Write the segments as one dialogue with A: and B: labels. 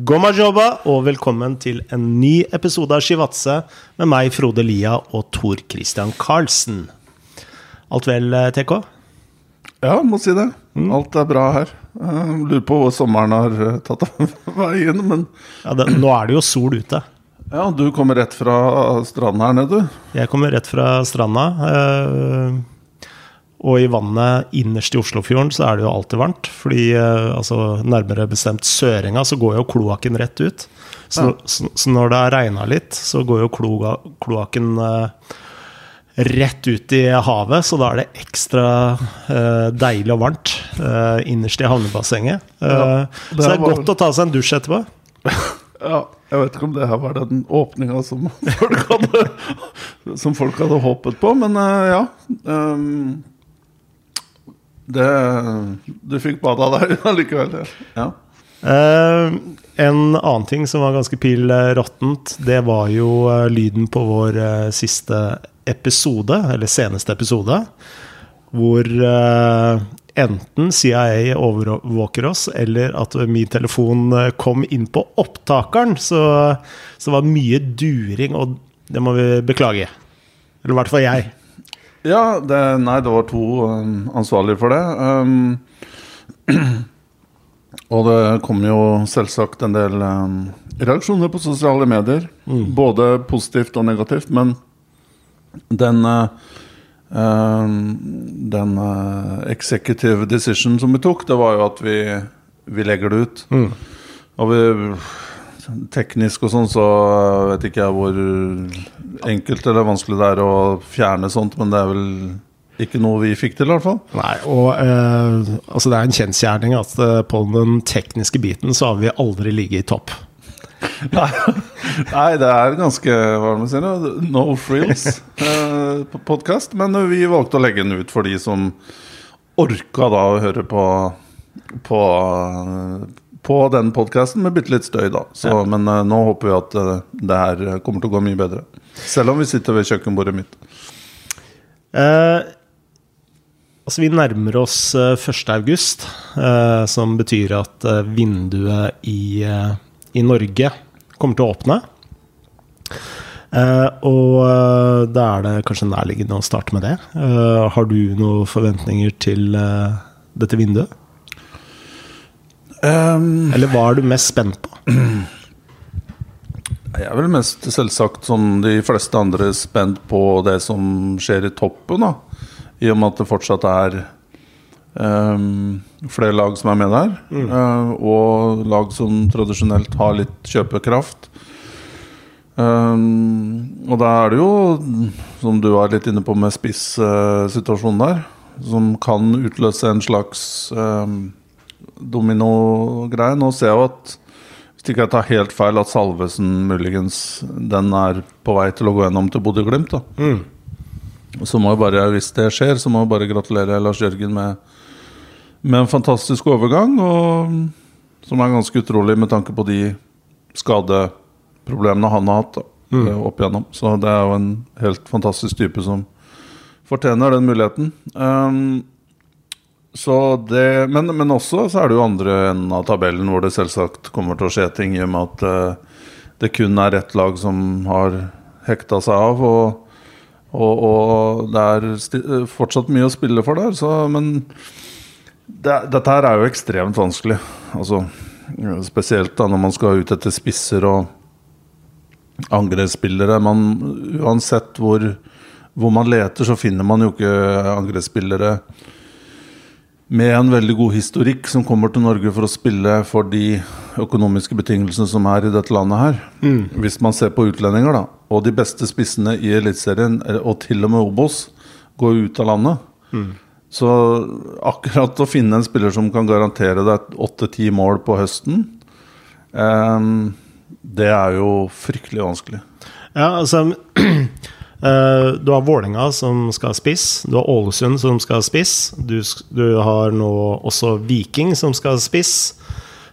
A: Gommajoba, og velkommen til en ny episode av Shivatse med meg, Frode Lia, og Tor Christian Karlsen. Alt vel, eh, TK?
B: Ja, må si det. Alt er bra her. Jeg lurer på hvor sommeren har eh, tatt av veien, men
A: Ja, det, nå er det jo sol ute.
B: ja, du kommer rett fra stranden her nede, du.
A: Jeg kommer rett fra stranda. Og i vannet innerst i Oslofjorden så er det jo alltid varmt. Fordi eh, altså, nærmere bestemt Sørenga så går jo kloakken rett ut. Så,
B: Ja.
A: så, så når det har regna litt, så går jo kloa, kloakken eh, rett ut i havet. Så da er det ekstra eh, deilig og varmt eh, innerst i havnebassenget. Eh,
B: Ja,
A: så
B: det
A: er godt å ta seg en dusj etterpå.
B: Ja, jeg vet ikke om det her var den åpninga som Som folk hadde håpet på, men eh, ja. ehm, det Du fikk bada der allikevel. Ja.
A: Uh, en annen ting som var ganske pill eh, råttent, det var jo uh, lyden på vår uh, siste episode, eller seneste episode, hvor enten CIA overvåker oss, eller at min telefon kom inn på opptakeren. Så, så det var mye during, og det må vi beklage. Eller i hvert fall jeg.
B: Ja, det, nei, det var to um, ansvarlige for det. Um, og det kom jo selvsagt en del um, reaksjoner på sosiale medier. Både positivt og negativt. Men den uh, um, Den uh, executive decision som vi tok, det var jo at vi, vi legger det ut. Og vi Teknisk og sånn, så vet ikke jeg hvor enkelt eller vanskelig det er å fjerne sånt, men det er vel ikke noe vi fikk til, i hvert fall.
A: Nei, og eh, altså det er en kjensgjerning at eh, på den tekniske biten så har vi aldri ligget i topp.
B: Nei, det er ganske hva man sier, no frills eh. Men vi valgte å legge den ut for de som orka da å høre på på, på den podkasten med bitte litt støy, da. Så, Men uh, nå håper vi at uh, det her kommer til å gå mye bedre. Selv om vi sitter ved kjøkkenbordet mitt.
A: Uh, altså, vi nærmer oss eh, 1. august, eh, som betyr at eh, vinduet i, eh, i Norge kommer til å åpne. Eh, og eh, da er det kanskje nærliggende å starte med det. Eh, har du noen forventninger til eh, dette vinduet?
B: Um,
A: Eller hva er du mest spent på?
B: Jeg er vel mest selvsagt som de fleste andre spent på det som skjer i toppen, da. I og med at det fortsatt er um, flere lag som er med der. eh, og lag som tradisjonelt har litt kjøpekraft. Um, og da er det jo, som du var litt inne på med spissituasjonen der, som kan utløse en slags um, dominogreie. Nå ser jeg jo at hvis ikke jeg tar helt feil, at Salvesen muligens den er på vei til å gå gjennom til Bodø-Glimt. da. Så må jeg bare, Hvis det skjer, så må jeg bare gratulere Lars Jørgen med, med en fantastisk overgang. Og, som er ganske utrolig med tanke på de skadeproblemene han har hatt da, mm. opp igjennom. Så det er jo en helt fantastisk type som fortjener den muligheten. Um, det, men, men også så er det jo andre enden av tabellen hvor det selvsagt kommer til å skje ting, i og med at uh, det kun er ett lag som har hekta seg av. Og, og, og det er eh, fortsatt mye å spille for der. Så, men det, dette her er jo ekstremt vanskelig. Altså, spesielt da når man skal ut etter spisser og angrepsspillere. Uansett hvor, hvor man leter, så finner man jo ikke angrepsspillere med en veldig god historikk som kommer til Norge for å spille for de økonomiske betingelsene som er i dette landet her. Hvis man ser på utlendinger, da. Og de beste spissene i Eliteserien, eh, og til og med Obos, går ut av landet. Så akkurat å finne en spiller som kan garantere deg åtte-ti mål på høsten, um, det er jo fryktelig vanskelig.
A: Ja, altså Du har Vålerenga som skal spiss. Du har Ålesund som skal spiss. Du, du har nå også Viking som skal spiss.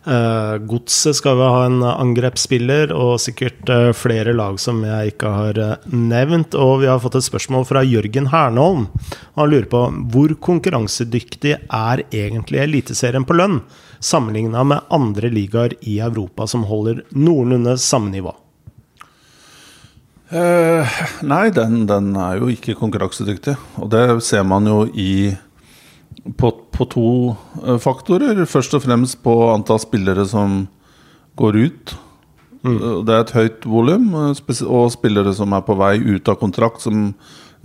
A: Eh, Godset skal vi ha en angrepsspiller, og sikkert eh, flere lag som jeg ikke har eh, nevnt. Og vi har fått et spørsmål fra Jørgen Hernholm. Han lurer på hvor konkurransedyktig er egentlig Eliteserien på lønn? sammenligna med andre ligaer i Europa som holder noenlunde samme nivå?
B: Eh, nei, den, den, er jo ikke konkurransedyktig. Og det ser man jo i på, på, to eh, faktorer. Først og fremst på antall spillere som går ut. Mm. Det er et høyt volum, eh, og spillere som er på vei ut av kontrakt, som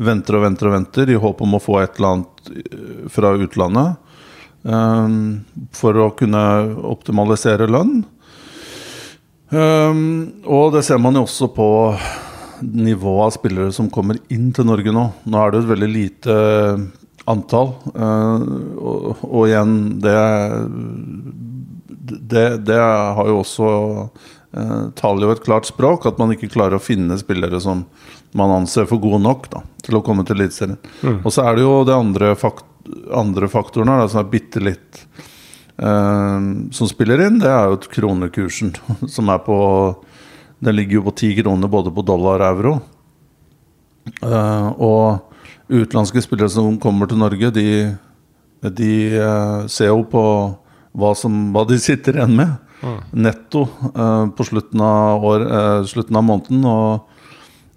B: venter og venter og venter i håp om å få et eller annet eh, fra utlandet. Um, for å kunne optimalisere lønn. Um, og det ser man jo også på nivået av spillere som kommer inn til Norge nå. Nå er det et veldig lite antall. Uh, og, og, igjen, det, det, det har jo også uh, taler jo et klart språk at man ikke klarer å finne spillere som man anser for gode nok da, til å komme til Eliteserien. Mm. Og så er det jo det andre, fakt andre faktorene da, som er bitte litt uh, Som spiller inn, det er jo kronekursen, som er på Den ligger jo på ti kroner både på dollar og euro. Uh, og utenlandske spillere som kommer til Norge, de, de uh, ser jo på hva, som, hva de sitter igjen med. Mm. Netto på slutten av, år, slutten av måneden. og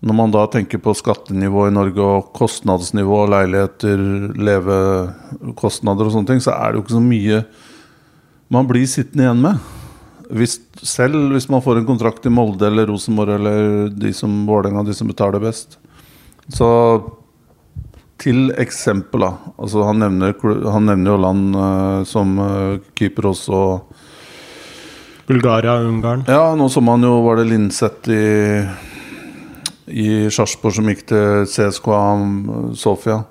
B: når man da tenker på skattenivå i Norge og kostnadsnivå, leiligheter, levekostnader og sånne ting, så er det jo ikke så mye man blir sittende igjen med. Hvis, selv hvis man får en kontrakt i Molde eller Rosenborg eller de som Vålerenga, de som betaler best. Så til eksempel, da. Altså han, nevner, han nevner jo land uh, som uh, Kypros og
A: Bulgaria og Ungarn.
B: Ja, nå så man jo var det Linseth i i Sarpsborg som gikk til CSKA Sofia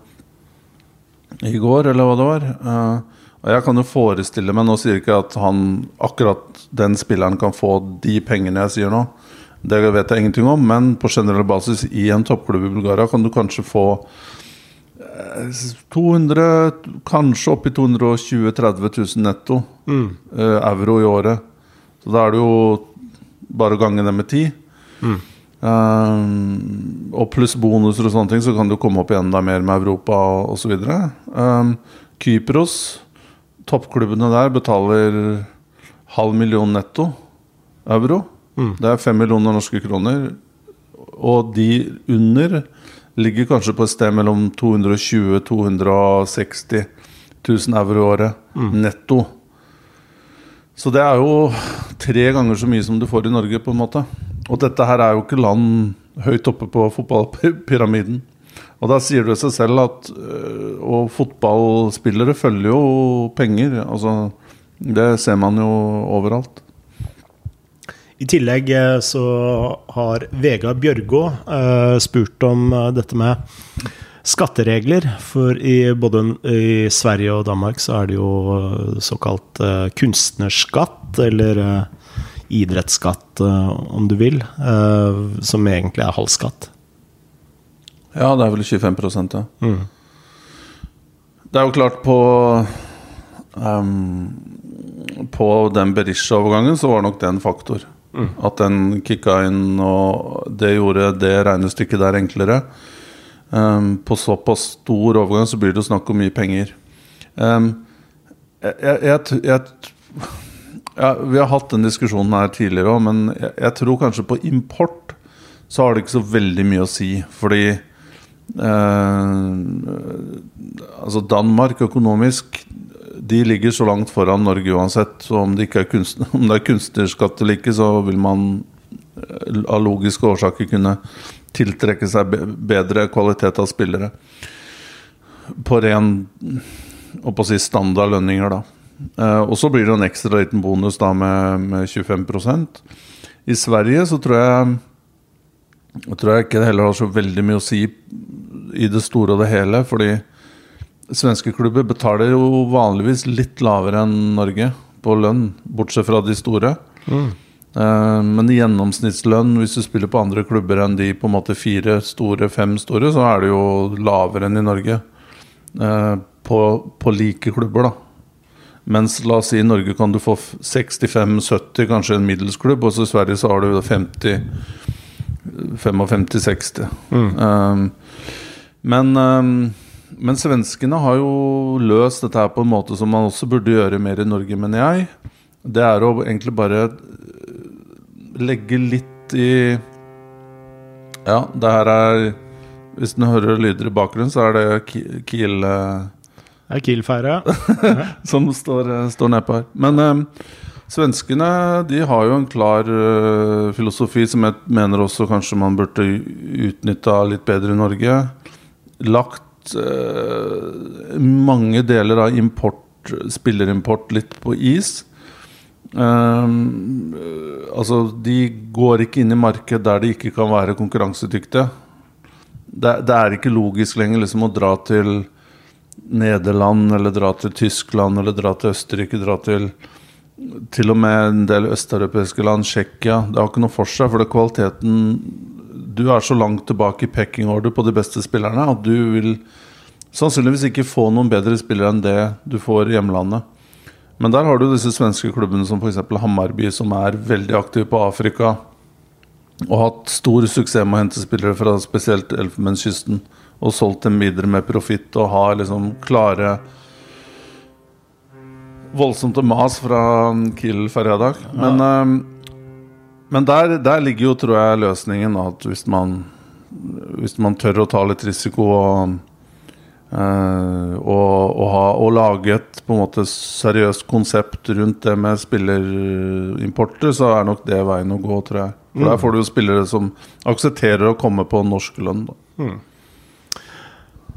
B: i går, eller hva det var. Uh, og Jeg kan jo forestille meg Nå sier ikke at han akkurat den spilleren kan få de pengene jeg sier nå. Det vet jeg ingenting om, men på generell basis i en toppklubb i Bulgaria kan du kanskje få 200, eh, kanskje oppi 220 30 000 netto mm. uh, euro i året. Så da er det jo bare å gange det med ti. Mm. Um, og pluss bonuser og sånne ting, så kan du komme opp enda mer med Europa osv. Um, Kypros, toppklubbene der, betaler halv million netto euro. Mm. Det er fem millioner norske kroner. Og de under ligger kanskje på et sted mellom 220 260 000 euro i året mm. netto. Så det er jo tre ganger så mye som du får i Norge, på en måte. Og dette her er jo ikke land høyt oppe på fotballpyramiden. Og da sier det seg selv at øh, Og fotballspillere følger jo penger. Altså, det ser man jo overalt.
A: I tillegg øh, så har Vegard Bjørgå uh, spurt om dette med skatteregler. For i både i Sverige og Danmark så er det jo såkalt uh, kunstnerskatt, eller uh, idrettsskatt, eh, om du vil, eh, som egentlig er halv skatt.
B: Ja, det er vel 25 ja. Mm. Det er jo klart på um, På den Berisha-overgangen så var nok det en faktor. Mm. At den kicka inn, og det gjorde det regnestykket der enklere. Um, på såpass stor overgang så blir det jo snakk om mye penger. Um, jeg, jeg, jeg, ja, Vi har hatt den diskusjonen her tidligere òg, men jeg, tror kanskje på import så har det ikke så veldig mye å si. Fordi Altså Danmark økonomisk De ligger så langt foran Norge uansett. Så om det, ikke er, kunst, om det er kunstnerskatt eller ikke, så vil man eh, av logiske årsaker kunne tiltrekke seg bedre kvalitet av spillere. På ren å si standard lønninger, da. Uh, og så blir det en ekstra liten bonus da med, med 25 I Sverige så tror jeg jeg tror jeg ikke det heller har så veldig mye å si i det store og det hele. Fordi svenske klubber betaler jo vanligvis litt lavere enn Norge på lønn, bortsett fra de store. Mm. Uh, men i gjennomsnittslønn, hvis du spiller på andre klubber enn de på en måte fire store, fem store, så er det jo lavere enn i Norge. Uh, på, på like klubber, da. Mens la oss si i Norge kan du få 65-70, kanskje en middelsklubb, og så i Sverige så har du 50 55-60. Mm. Um, men um, men svenskene har jo løst dette her på en måte som man også burde gjøre mer i Norge, mener jeg. Det er å egentlig bare legge litt i Ja, det her er Hvis den hører lyder i bakgrunnen, så er det Kiel
A: Det er Kiel-feire.
B: som står, står nedpå her. Men eh, svenskene de har jo en klar uh, filosofi som jeg mener også kanskje man burde utnytta litt bedre i Norge. Lagt uh, mange deler av import, spillerimport litt på is. Uh, altså, de går ikke inn i marked der de ikke kan være konkurransedyktige. Det, det er ikke logisk lenger liksom å dra til Nederland eller dra til Tyskland eller dra til Østerrike, dra til til og med en del østeuropeiske land, Tsjekkia. Det har ikke noe for seg, for det kvaliteten Du er så langt tilbake i pecking order på de beste spillerne at du vil sannsynligvis ikke få noen bedre spillere enn det du får i hjemlandet. Men der har du disse svenske klubbene som f.eks. Hammarby, som er veldig aktive på Afrika. Og hatt stor suksess med å hente spillere fra spesielt Elfenbenskysten. Og solgt dem videre med profitt og har liksom klare Voldsomt mas fra Kiel Ferjadag. Men, ja. men der, der, ligger jo, tror jeg, løsningen. At hvis man, hvis man tør å ta litt risiko og Uh, og, og, ha, og, lage et på en måte seriøst konsept rundt det med spillerimporter, så er nok det veien å gå, tror jeg. For mm. Der får du jo spillere som aksepterer å komme på norsk lønn. Mm.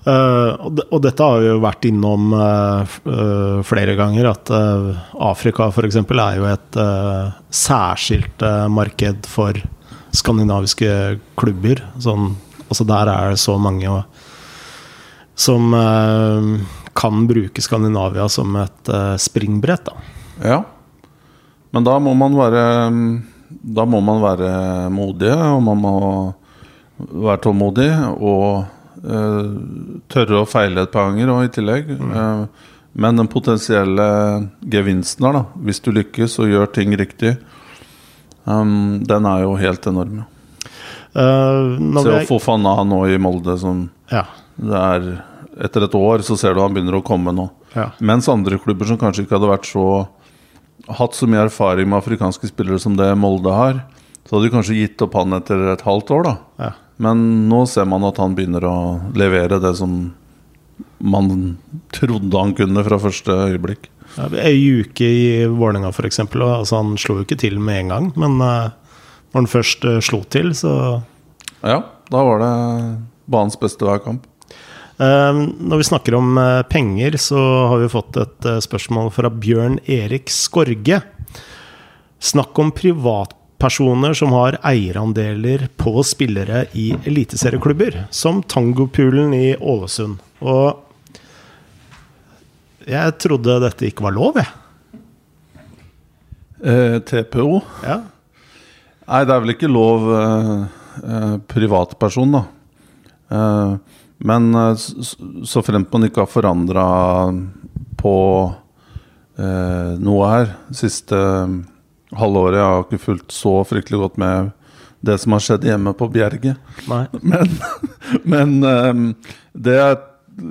A: Uh, og, og, dette har vi jo vært innom uh, flere ganger, at Afrika f.eks. er jo et særskilt marked for skandinaviske klubber. Sånn, altså der er det så mange. Og, som kan bruke Skandinavia som et springbrett. Da.
B: Ja, men da må man være Da må man være modige, og man må være tålmodig og tørre å feile et par ganger og i tillegg. Mm. men den potensielle gevinsten her, da, hvis du lykkes og gjør ting riktig, um, den er jo helt enorm. Uh, Se å få Fana nå i Molde som ja. Det er etter et år så ser du han begynner å komme nå. Ja. Mens andre klubber som kanskje ikke hadde vært så hatt så mye erfaring med afrikanske spillere som det Molde har, så hadde de kanskje gitt opp han etter et halvt år, da. Ja. Men nå ser man at han begynner å levere det som man trodde han kunne fra første øyeblikk.
A: Ja, Ei uke i Vålerenga, f.eks. Altså, han slo jo ikke til med en gang, men uh, når han først uh, slo til, så
B: Ja, da var det banens beste hver kamp.
A: Uh, når vi snakker om penger, så har vi fått et spørsmål fra Bjørn Erik Skorge. Snakk om privatpersoner som har eierandeler på spillere i eliteserieklubber, som Tangopoolen i Ålesund. Og jeg trodde dette ikke var lov, jeg.
B: Eh, TPO?
A: Ja.
B: Nei, det er vel ikke lov eh, eh privatperson, da. Eh, men så så fremt man ikke har forandra på eh, noe her siste eh, halvåret Jeg har ikke fulgt så fryktelig godt med det som har skjedd hjemme på Bjerget. Men, men eh, det er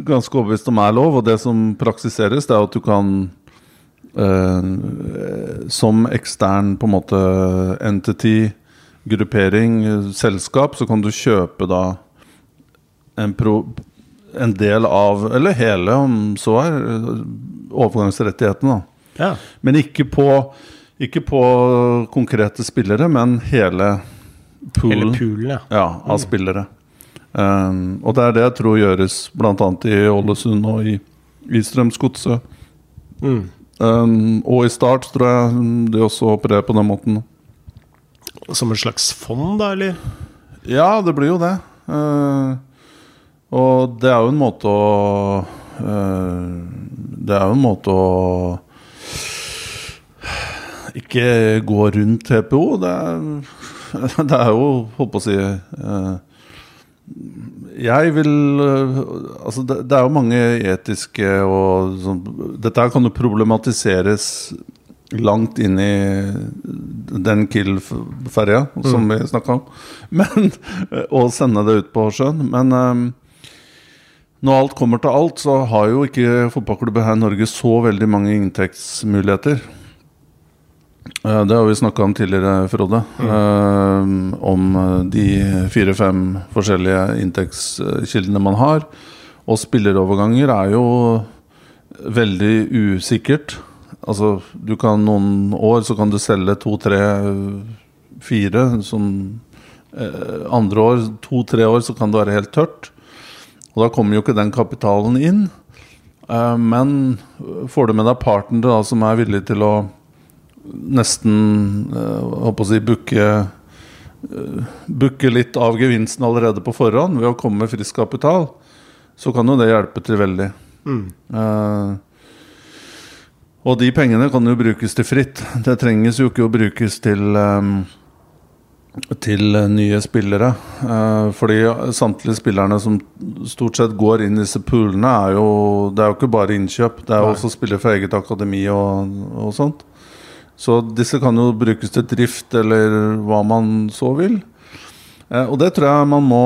B: ganske overbevist om er lov, og det som praksiseres, det er at du kan eh, som ekstern på en måte entity, gruppering, selskap, så kan du kjøpe da en, pro, en, del av, eller hele om så er, overgangsrettighetene.
A: Ja.
B: Men ikke på, ikke på, konkrete spillere, men hele poolen,
A: hele poolen ja.
B: ja. av mm. spillere. Um, og det er det jeg tror gjøres bl.a. i Ålesund og i, i Strømsgodset. Mm. Um, og i Start tror jeg de også opererer på den måten.
A: Som et slags fond, da, eller?
B: Ja, det blir jo det. Uh, og det er jo en måte å uh, Det er jo en måte å ikke gå rundt TPO. Det er, det er jo, holdt på å si øh, Jeg vil øh, Altså, det, det, er jo mange etiske og sånn Dette her kan jo problematiseres langt inn i den Kiel-ferja som mm. vi snakka om. Men, og sende det ut på sjøen. Men når alt kommer til alt, så har jo ikke fotballklubben her i Norge så veldig mange inntektsmuligheter. Eh, Det har vi snakka om tidligere, Frode. Eh, om eh, de fire-fem forskjellige inntektskildene man har. Og spilleroverganger er jo veldig usikkert. Altså, du kan noen år så kan du selge to, tre, fire. Sånn andre år, to-tre år, så kan det være helt tørt. Og da kommer jo ikke den kapitalen inn. Eh, men får du med deg partnere som er villig til å nesten eh, håper å si, booke eh, Booke litt av gevinsten allerede på forhånd ved å komme med frisk kapital, så kan jo det hjelpe til veldig. Eh, og de pengene kan jo brukes til fritt. Det trenges jo ikke å brukes til um, til nye spillere. Eh, fordi samtlige spillerne som stort sett går inn i disse poolene, er jo Det er jo ikke bare innkjøp, det er jo også spillere fra eget akademi og, og sånt. Så disse kan jo brukes til drift eller hva man så vil. Eh, og det tror jeg man må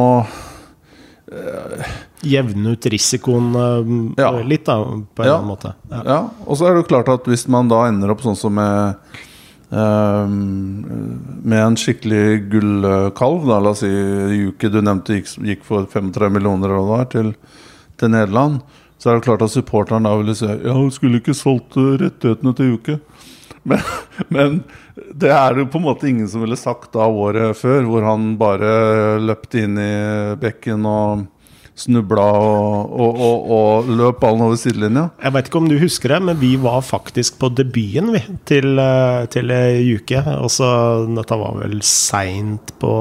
A: Jevne ut risikoen eh,
B: Ja.
A: litt, da, på en
B: Ja.
A: annen måte. Ja.
B: Ja, og så er det jo klart at hvis man da ender opp sånn som med Med en skikkelig gullkalv, da, la oss si Juke du nevnte gikk, gikk for 35 millioner var, til, til Nederland, så er det klart at supporteren da ville si Ja, hun skulle ikke solgt eh, rettighetene til Juke. Men, men det er det på en måte ingen som ville sagt da året før, hvor han bare løpte inn i bekken og snubla og, og, og, og løp ballen over sidelinja.
A: Jeg vet ikke om du husker det, men vi var faktisk på debuten vi, til, eh, til ei uke. Også, dette var vel seint på,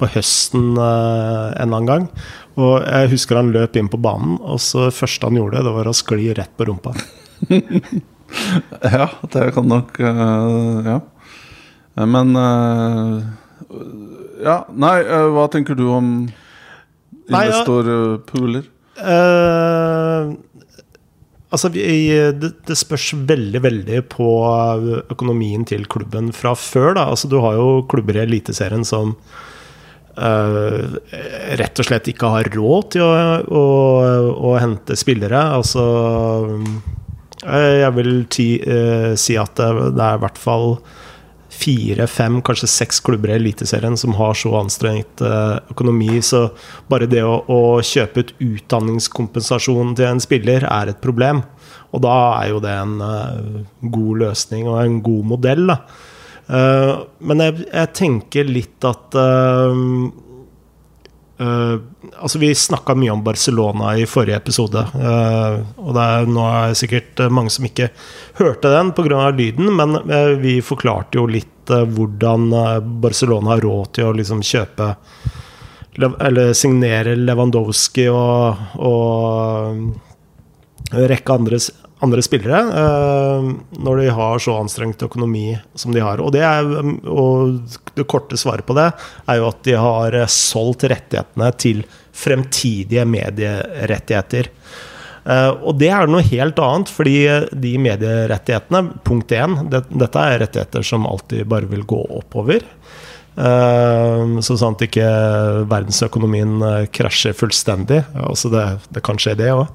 A: på høsten eh, en eller annen gang. Og jeg husker han løp inn på banen, og så første han gjorde, det var å skli rett på rumpa.
B: Ja, det kan nok eh, Ja. Men eh, Ja, nei, eh, hva tenker du om investorpooler?
A: Uh, altså, det, det spørs veldig, veldig på økonomien til klubben fra før. Da. Altså, du har jo klubber i Eliteserien som Uh, rett og slett ikke har råd til å, å, å hente spillere. Altså eh, Jeg vil ti, uh, si at det, det er i hvert fall fire, fem, kanskje seks klubber i Eliteserien som har så anstrengt eh, økonomi, så bare det å, å kjøpe ut utdanningskompensasjon til en spiller er et problem. Og da er jo det en eh, god løsning og en god modell, da. Eh, men jeg, jeg tenker litt at eh, altså Vi snakka mye om Barcelona i forrige episode. Uh, og det er, nå er det sikkert eh, mange som ikke hørte den pga. lyden, men uh, vi forklarte jo litt hvordan Barcelona har råd til å liksom kjøpe Eller signere Lewandowski og, og rekke andre, andre spillere eh, når de har så anstrengt økonomi som de har. Og det, er, og det korte svaret på det er jo at de har eh, solgt rettighetene til fremtidige medierettigheter. Eh, og det er noe helt annet, fordi de medierettighetene, punkt én det, Dette er rettigheter som alltid bare vil gå oppover. Uh, så sant ikke verdensøkonomien eh, krasjer fullstendig. Altså det, det kan skje, det òg.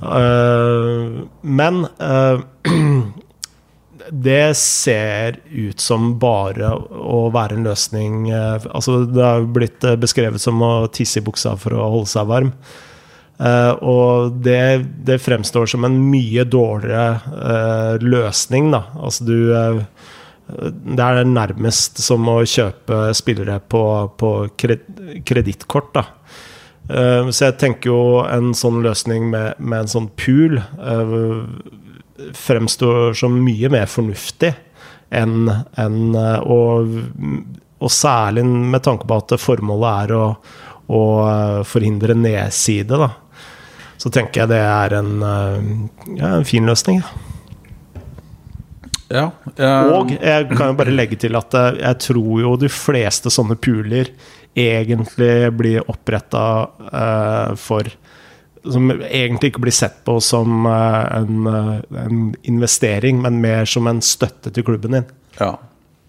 A: Men eh, det ser ut som bare å være en løsning eh, Altså, det har blitt eh, beskrevet som å tisse i buksa for å holde seg varm. Uh, og det, det fremstår som en mye dårligere uh, løsning, da. Altså, du uh, Det er nærmest som å kjøpe spillere på, på kred- kredittkort, da. Eh, så jeg tenker jo en sånn løsning med, med en sånn pool eh, fremstår som mye mer fornuftig enn enn, eh, og, og særlig med tanke på at formålet er å, å eh, forhindre nedside, da. Så tenker jeg det er en, ja, en fin løsning.
B: Ja. jeg-
A: Og jeg kan jo bare legge til at jeg tror jo de fleste sånne pooler egentlig blir oppretta for Som egentlig ikke blir sett på som uh, en, eh, en investering, men mer som en støtte til klubben din.
B: Ja.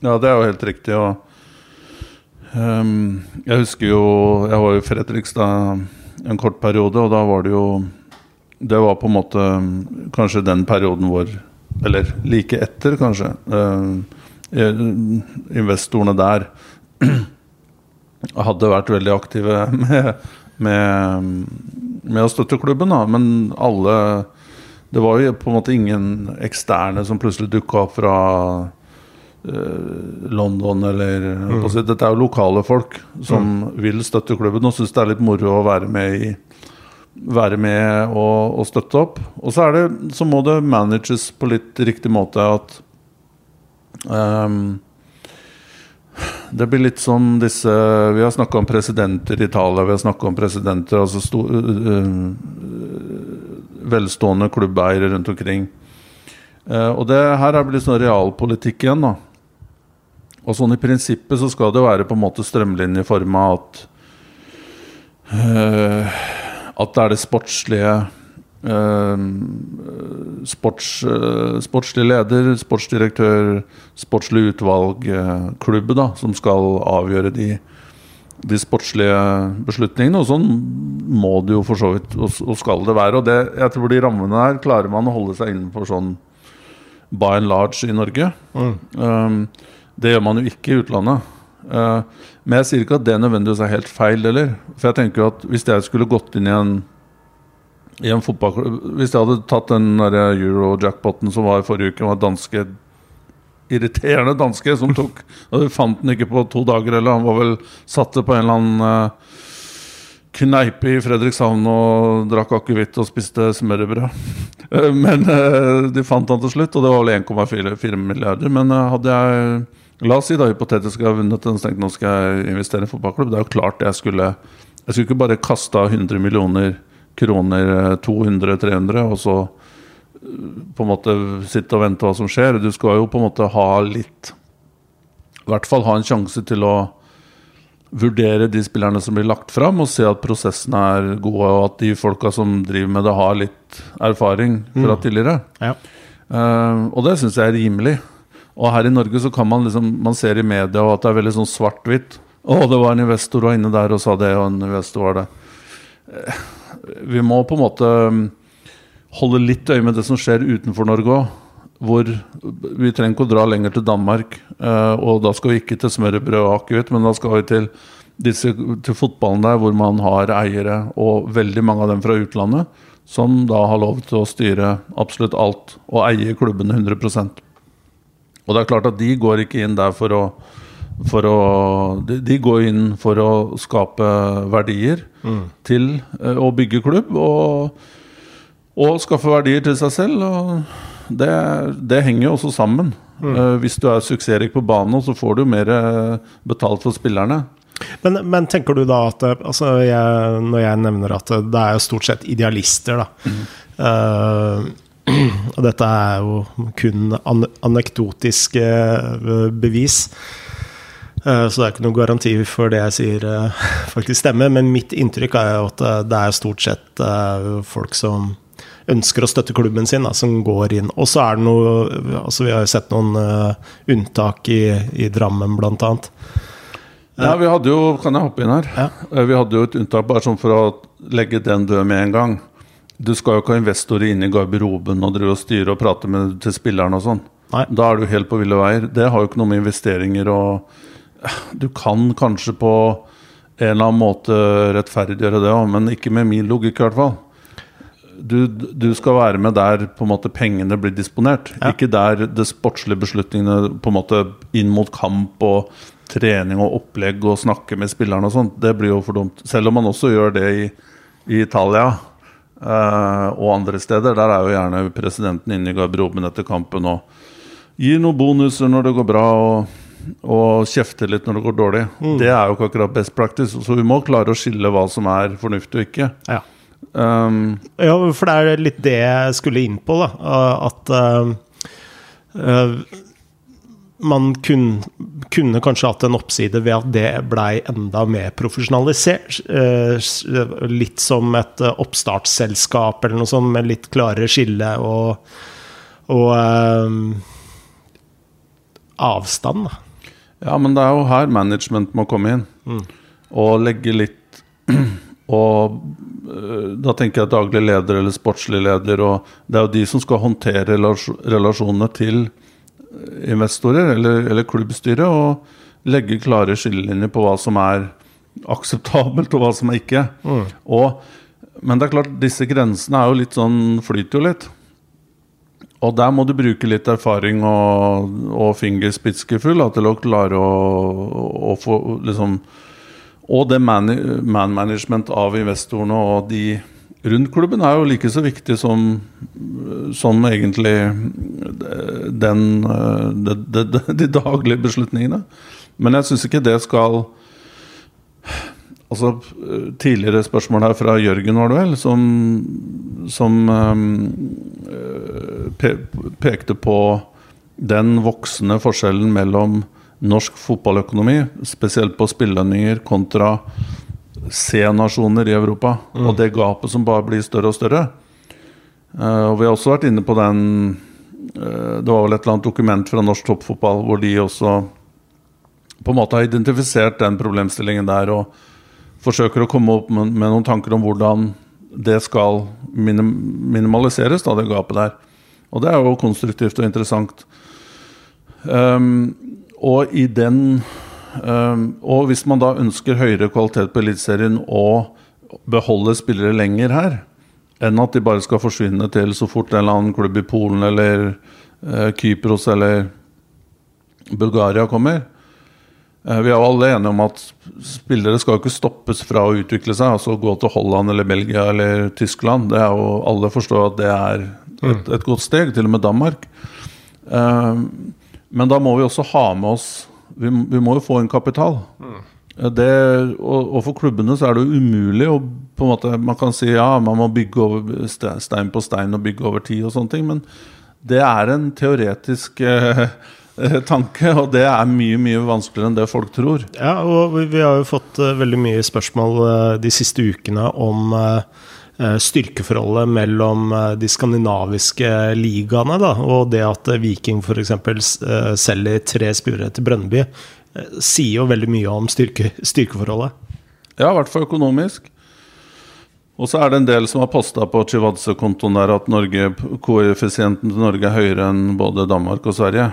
B: ja, det er jo helt riktig. Og um, jeg husker jo Jeg var jo i Fredrikstad en kort periode, og da var det jo Det var på en måte kanskje den perioden hvor Eller like etter, kanskje. Uh, investorene der hadde vært veldig aktive med, med, med å støtte klubben, da. Men alle Det var jo på en måte ingen eksterne som plutselig dukka opp fra uh, London eller mm. Dette er jo lokale folk som mm. vil støtte klubben og syns det er litt moro å være med i være med og, og, støtte opp. Og så, det, så, må det manages på litt riktig måte. At um, det blir litt som disse Vi har snakka om presidenter i Italia, vi har snakka om presidenter altså sto, uh, velstående klubbeiere rundt omkring. Uh, og det her er blitt sånn realpolitikk igjen, da. Og sånn i prinsippet så skal det være på en måte strømlinjeforma at øh, At det er det sportslige sports, uh, Sportslig leder, sportsdirektør, sportslig utvalg, klubb, da, som skal avgjøre de, de sportslige beslutningene. Og sånn må det jo for så vidt, og, skal det være. Og det, jeg tror de rammene her klarer man å holde seg innenfor sånn by and large i Norge. Mm. Um, det gjør man jo ikke i utlandet. Men jeg sier ikke at det nødvendigvis er helt feil heller. For jeg tenker jo at hvis jeg skulle gått inn i en, i en fotballklubb Hvis jeg hadde tatt den euro-jackpoten som var i forrige uke, var danske irriterende danske som tok Og du fant den ikke på to dager, eller han var vel satte på en eller annen uh, kneipe i Fredrikshavn og drakk akevitt og spiste smørbrød. Eh, men uh, de fant han til slutt, og det var vel 1,4 milliarder. Men hadde jeg La oss si da hypotetisk jeg har vunnet den jeg nå skal jeg investere i fotballklubb. Det er jo klart jeg skulle Jeg skulle ikke bare kasta 100 millioner kroner, 200-300, og så på en måte sitte og vente hva som skjer. Du skal jo på en måte ha litt I hvert fall ha en sjanse til å vurdere de spillerne som blir lagt fram, og se at prosessene er gode, og at de folka som driver med det, har litt erfaring fra mm. tidligere. Ja. Uh, og det syns jeg er rimelig. Og her i Norge så kan man liksom Man ser i media at det er veldig sånn svart-hvitt. Å, det var en investor var inne der og sa det, og en investor var det. Vi må på en måte mm, holde litt øye med det som skjer utenfor Norge òg. Hvor vi trenger ikke å dra lenger til Danmark. Uh, og da skal vi ikke til smørbrød og akevitt, men da skal vi til, disse, til fotballen der hvor man har eiere, og veldig mange av dem fra utlandet, som da har lov til å styre absolutt alt og eie klubbene 100% og det er klart at de går ikke inn der for å, for å de, de, går inn for å skape verdier mm. til uh, å bygge klubb. Og, og, skaffe verdier til seg selv. Og det, det henger jo også sammen. Mm. Uh, hvis du er suksessrik på banen, så får du mer uh, betalt for spillerne.
A: Men, men, tenker du da at altså jeg, Når jeg nevner at det er jo stort sett idealister, da. Mm. Uh, Og dette er jo kun an anekdotiske eh, bevis. Eh, så det er ikke noen garanti for det jeg sier eh, faktisk stemmer. Men mitt inntrykk er jo at det er stort sett folk som ønsker å støtte klubben sin, da, som går inn. Og så er det noe altså Vi har jo sett noen unntak i, i Drammen, blant annet.
B: Ja, vi hadde jo Kan jeg hoppe inn her? Ja. Vi hadde jo et unntak bare sånn for å legge den død med en gang. Du skal jo ikke ha investorer inn i garderoben og drive og styre og prate med, til spillerne og sånn. Da er du helt på ville veier. Det har jo ikke noe med investeringer og Du kan kanskje på en eller annen måte rettferdiggjøre det òg, men ikke med min logikk, i hvert fall. Du, du, skal være med der på en måte pengene blir disponert. Ja. Ikke der det sportslige beslutningene på en måte inn mot kamp og trening og opplegg og snakke med spillerne og sånt. Det blir jo for dumt. Selv om man også gjør det i, i Italia. eh, og andre steder. Der er jo gjerne presidenten inne i garderoben etter kampen og gir noen bonuser når det går bra, og, og kjefte litt når det går dårlig. Mm. Det er jo ikke akkurat best practice, så vi må klare å skille hva som er fornuftig og ikke.
A: Ja. Um, ja, for det er litt det jeg skulle inn på, da. At uh, man kun, kunne kanskje hatt en oppside ved at det blei enda mer profesjonalisert. Uh, litt som et oppstartsselskap eller noe sånt, med litt klarere skille og, og uh, avstand.
B: Ja, men det er jo her management må komme inn. Mm. Og legge litt Og øh, da tenker jeg daglig leder eller sportslig leder. Og det er jo de som skal håndtere relasjonene til investorer eller, eller klubbstyret. Og legge klare skillelinjer på hva som er akseptabelt, og hva som er ikke. Og, men det er klart, disse grensene er jo litt sånn flyter jo litt. Og der må du bruke litt erfaring og, og fingerspitzgefühl til å klare å, å få liksom Og det man, man av investorene og de rundt klubben er jo like så viktig som, som egentlig den, de, de, de daglige beslutningene. Men jeg syns ikke det skal Altså, Tidligere spørsmål her fra Jørgen, var det vel, som, som um, pe pekte på den voksende forskjellen mellom norsk fotballøkonomi, spesielt på spillelønninger, kontra C-nasjoner i Europa. Og det gapet som bare blir større og større. Uh, og Vi har også vært inne på den uh, Det var vel et eller annet dokument fra norsk toppfotball hvor de også på en måte har identifisert den problemstillingen der og forsøker å komme opp med, med noen tanker om hvordan det skal minim minimaliseres, da, det gapet der. Og det er jo konstruktivt og interessant. Um, og i den um, Og hvis man da ønsker høyere kvalitet på Eliteserien og beholde spillere lenger her, enn at de bare skal forsvinne til så fort en eller annen klubb i Polen eller uh, Kypros eller Bulgaria kommer, vi er jo alle enige om at spillere skal ikke stoppes fra å utvikle seg. Altså gå til Holland eller Belgia eller Tyskland. Det er jo, alle forstår at det er et, et godt steg, til og med Danmark. Uh, men da må vi også ha med oss Vi, vi må jo få en kapital. Det, og, og, for klubbene så er det jo umulig å på en måte, Man kan si ja, man må bygge over stein på stein og bygge over tid og sånne ting, men det er en teoretisk tanke, og det er mye mye vanskeligere enn det folk tror.
A: Ja, og vi har jo fått uh, veldig mye spørsmål uh, de siste ukene om styrkeforholdet mellom de skandinaviske ligaene. Da, og det at Viking f.eks. Selger tre spillere til Brønnby, sier jo veldig mye om styrke, styrkeforholdet.
B: Ja, i hvert fall økonomisk. Og så er det en del som har posta på Chivadze-kontoen der at Norge, koeffisienten til Norge er høyere enn både Danmark og Sverige.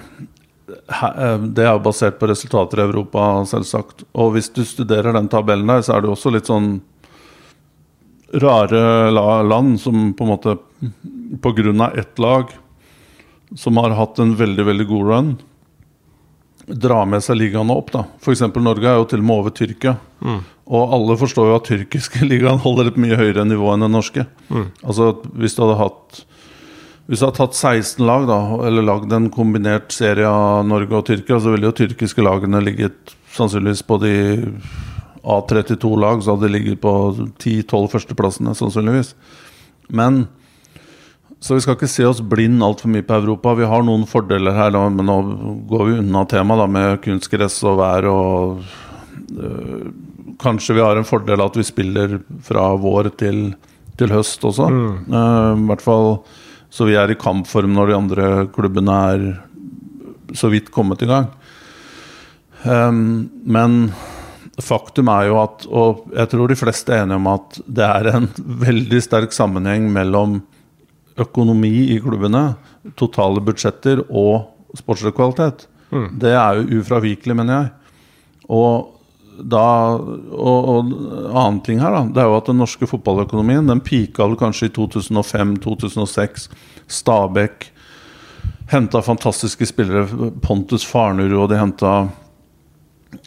B: Det er jo basert på resultater i Europa, selvsagt. Og hvis du studerer den tabellen der, så er det også litt sånn rare land som på en måte pga. ett lag som har hatt en veldig, veldig god run, drar med seg ligaene opp. da F.eks. Norge er jo til og med over Tyrkia. Mm. Og alle forstår jo at tyrkiske ligaen holder et mye høyere nivå enn den norske. Mm. Altså Hvis du hadde hatt hvis du hadde tatt 16 lag, da, eller lagd en kombinert serie av Norge og Tyrkia, så ville jo tyrkiske lagene ligget sannsynligvis på de A32 lag, så hadde de ligget på 10-12 førsteplassene, sannsynligvis. Men Så vi skal ikke se oss blind altfor mye på Europa. Vi har noen fordeler her, da, men nå går vi unna temaet med kunstgress og vær og øh, Kanskje vi har en fordel at vi spiller fra vår til, til høst også. Mm. Uh, I hvert fall så vi er i kampform når de andre klubbene er så vidt kommet i gang. Um, men faktum er jo at, og jeg tror de fleste er enige om at det er en veldig sterk sammenheng mellom økonomi i klubbene, totale budsjetter og sportslig kvalitet. Mm. Det er jo ufravikelig, mener jeg. Og da, og, og annen ting her da, det er jo at den norske fotballøkonomien den pika kanskje i 2005-2006. Stabæk henta fantastiske spillere. Pontus Farnerud, og de henta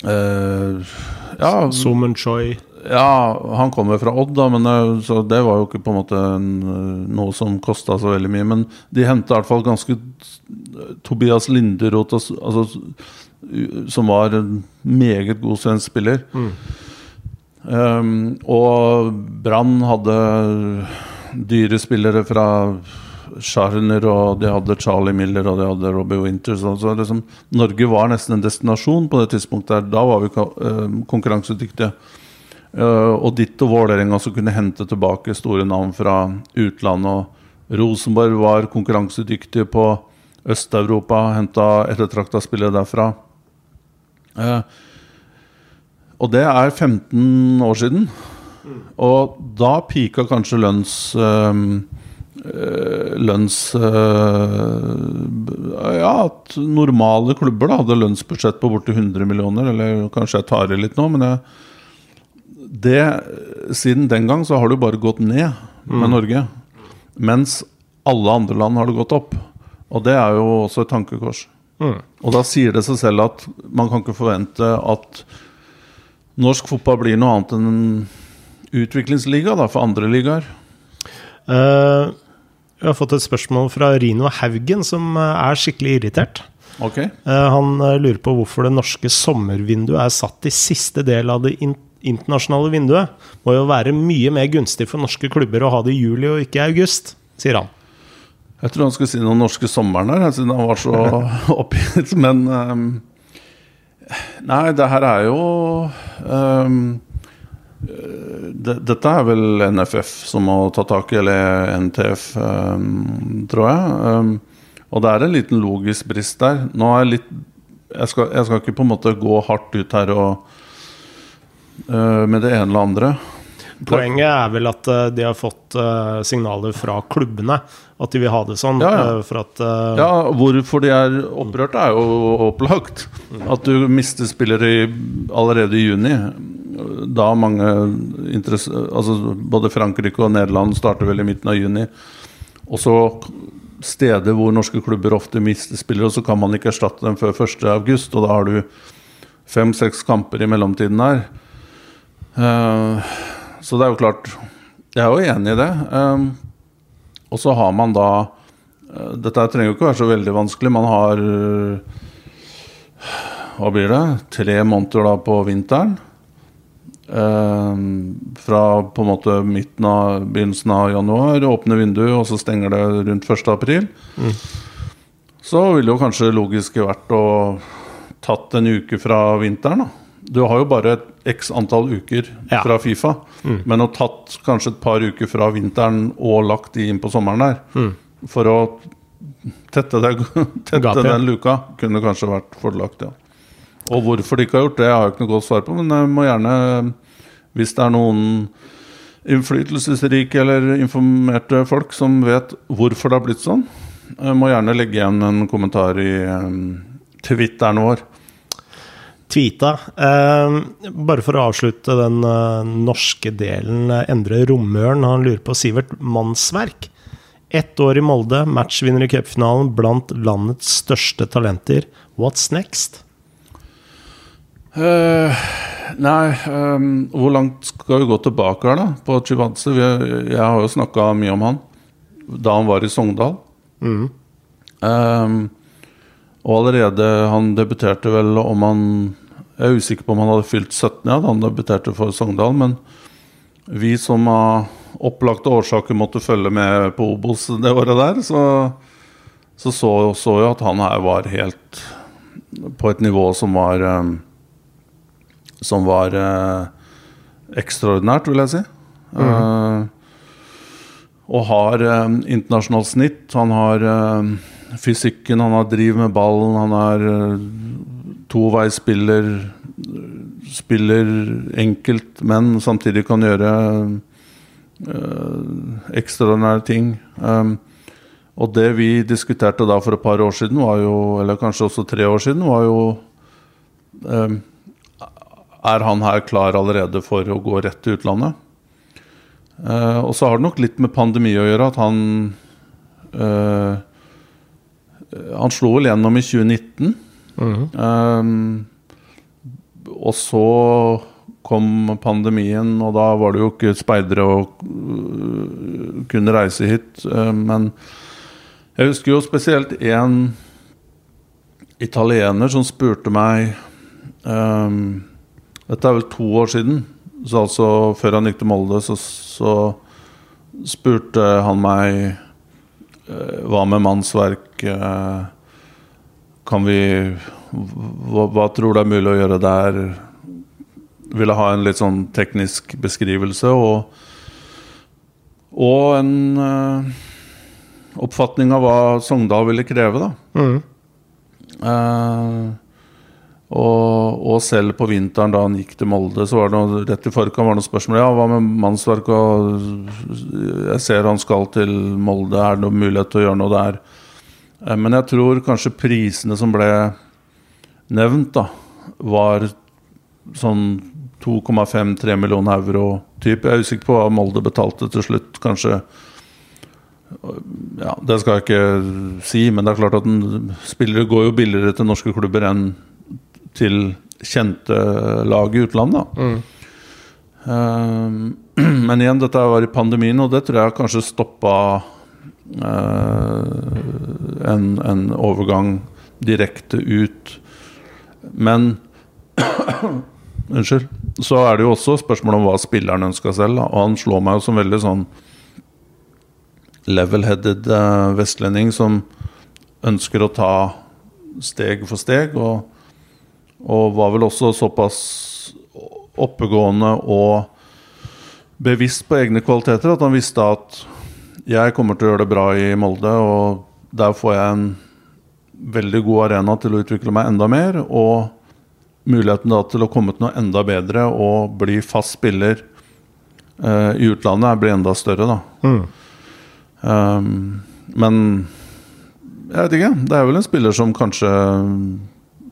B: eh, ja,
A: Sumen Choi.
B: Ja, han kommer fra Odd, da, men det, det var jo ikke på en måte en, noe som kosta så veldig mye. Men de henta i hvert fall ganske Tobias Linderoth altså, som var en meget god svensk spiller. Mm. Um, og Brann hadde dyre spillere fra Scharner, og de hadde Charlie Miller og de hadde Robbie Winters. Så liksom, Norge var nesten en destinasjon på det tidspunktet. Da var vi uh, konkurransedyktige. Uh, og ditt og Vålerenga som kunne hente tilbake store navn fra utlandet. Og Rosenborg var konkurransedyktige på Øst-Europa, henta ettertrakta spillere derfra. Uh, og det er 15 år siden. Og da pika kanskje lønns øh, lønns øh, Ja, at normale klubber da hadde lønnsbudsjett på borti 100 millioner. Eller kanskje jeg tar i litt nå, men jeg, det, siden den gang så har det jo bare gått ned med Norge. Mens alle andre land har det gått opp. Og det er jo også et tankekors.
A: Mm.
B: Og da sier det seg selv at man kan ikke forvente at norsk fotball blir noe annet enn en utviklingsliga da, for andre ligaer.
A: Eh, vi har fått et spørsmål fra Rino Haugen, som eh, er skikkelig irritert.
B: Okay.
A: Eh, han lurer på hvorfor det norske sommervinduet er satt i siste del av det internasjonale vinduet. Må jo være mye mer gunstig for norske klubber å ha det i juli og ikke i august, sier han.
B: Jeg tror han skulle si noe norske sommeren her, siden han var så oppgitt. Men um, Nei, det her er jo ehm, eh, det, Dette er vel NFF som må ta tak i, eller NTF, um, tror jeg. Ehm, og det er en liten logisk brist der. Nå er jeg litt jeg skal, jeg skal ikke på en måte gå hardt ut her og uh, med det ene eller andre.
A: Poenget er vel at eh, de har fått eh, signaler fra klubbene at de vil ha det sånn.
B: Ja, ja.
A: eh, for at uh,
B: Ja, hvorfor de er opprørte, er jo opplagt. At du mister spillere i, allerede i juni. Da mange altså Både Frankrike og Nederland starter vel i midten av juni. Og så steder hvor norske klubber ofte mister spillere, og så kan man ikke erstatte dem før 1.8, og da har du fem-seks kamper i mellomtiden her. Eh, så det er jo klart Jeg er jo enig i det. Um, og så har man da eh, Dette trenger jo ikke være så veldig vanskelig. Man har eh, Hva blir det? Tre måneder da på vinteren. Eh, fra på en måte midten av begynnelsen av januar, åpne vinduet, og så stenger det rundt 1. april. Så ville jo kanskje logisk vært å tatt en uke fra vinteren. da Du har jo bare et x antall uker
A: Ja.
B: fra Fifa, men å tatt kanskje et par uker fra vinteren og lagt de inn på sommeren der, for å tette, det, tette
A: Gap, ja.
B: den luka, kunne kanskje vært fordelaktig. Ja. Og hvorfor de ikke har gjort det, har jeg ikke noe godt svar på, men jeg må gjerne, hvis det er noen innflytelsesrike eller informerte folk som vet hvorfor det har blitt sånn, jeg må gjerne legge igjen en kommentar i um, Twitteren vår.
A: Tweeta. Eh, bare for å avslutte den eh, norske delen. eh, Endre Romøren han lurer på Sivert Mannsverk. Ett år i Molde, matchvinner i cupfinalen blant landets største talenter. What's next?
B: Uh, nei, um, hvor langt skal vi gå tilbake her, da? På Chivadze, jeg har jo snakka mye om han da han var i Sogndal. Ehm, og allerede Han debuterte vel om han Jeg er usikker på om han hadde fylt 17 ja, da han debuterte for Sogndal, men vi som av opplagte årsaker måtte følge med på Obos det året der, så så, så, så jo at han her var helt på et nivå som var ehm, som var eh, ekstraordinært, vil jeg si. Eh, og har eh, internasjonalt snitt. Han har eh, fysikken, han har driv med ballen, han er uh, toveisspiller. Spiller enkelt, men samtidig kan gjøre øh, ekstraordinære ting. Um, og det vi diskuterte da for et par år siden, jo, eller kanskje også tre år siden, var jo um, er han her klar allerede for å gå rett til utlandet? Uh, og så har det nok litt med pandemi å gjøre at han eh, Han slo vel gjennom i 2019. Eh, og så kom pandemien, og da var det jo ikke speidere å øh, kunne reise hit. Eh, men jeg husker jo spesielt en italiener som spurte meg um, dette er vel to år siden. Så altså Før han gikk til Molde, så, så spurte han meg eh, hva med mannsverk. Eh, kan vi hva, hva tror du er mulig å gjøre der? Ville ha en litt sånn teknisk beskrivelse og, og en eh, oppfatning av hva Sogndal ville kreve, da.
A: Mm.
B: Eh, Og, og, selv på vinteren da han gikk til Molde, så var det noe, rett i forkant var det noen spørsmål. Ja, hva med mannsverk? Og jeg ser han skal til Molde, er det noen mulighet til å gjøre noe der? Eh, men jeg tror kanskje prisene som ble nevnt, da, var sånn 2,5-3 millioner euro type. Jeg er usikker på hva Molde betalte til slutt. Kanskje ja, Det skal jeg ikke si, men det er klart at spillere går jo billigere til norske klubber enn til kjente lag i utlandet. Mm. Uh, men igjen, dette var i pandemien, og det tror jeg kanskje stoppa uh, en, en, overgang direkte ut. Men Unnskyld. Så er det jo også spørsmål om hva spilleren ønska selv. Og han slår meg jo som veldig sånn level-headed uh, vestlending som ønsker å ta steg for steg. og og var vel også såpass oppegående og bevisst på egne kvaliteter at han visste at jeg kommer til å gjøre det bra i Molde, og der får jeg en veldig god arena til å utvikle meg enda mer. Og muligheten da til å komme til noe enda bedre og bli fast spiller eh, i utlandet blir enda større, da. Mm. Um, men jeg vet ikke. Det er vel en spiller som kanskje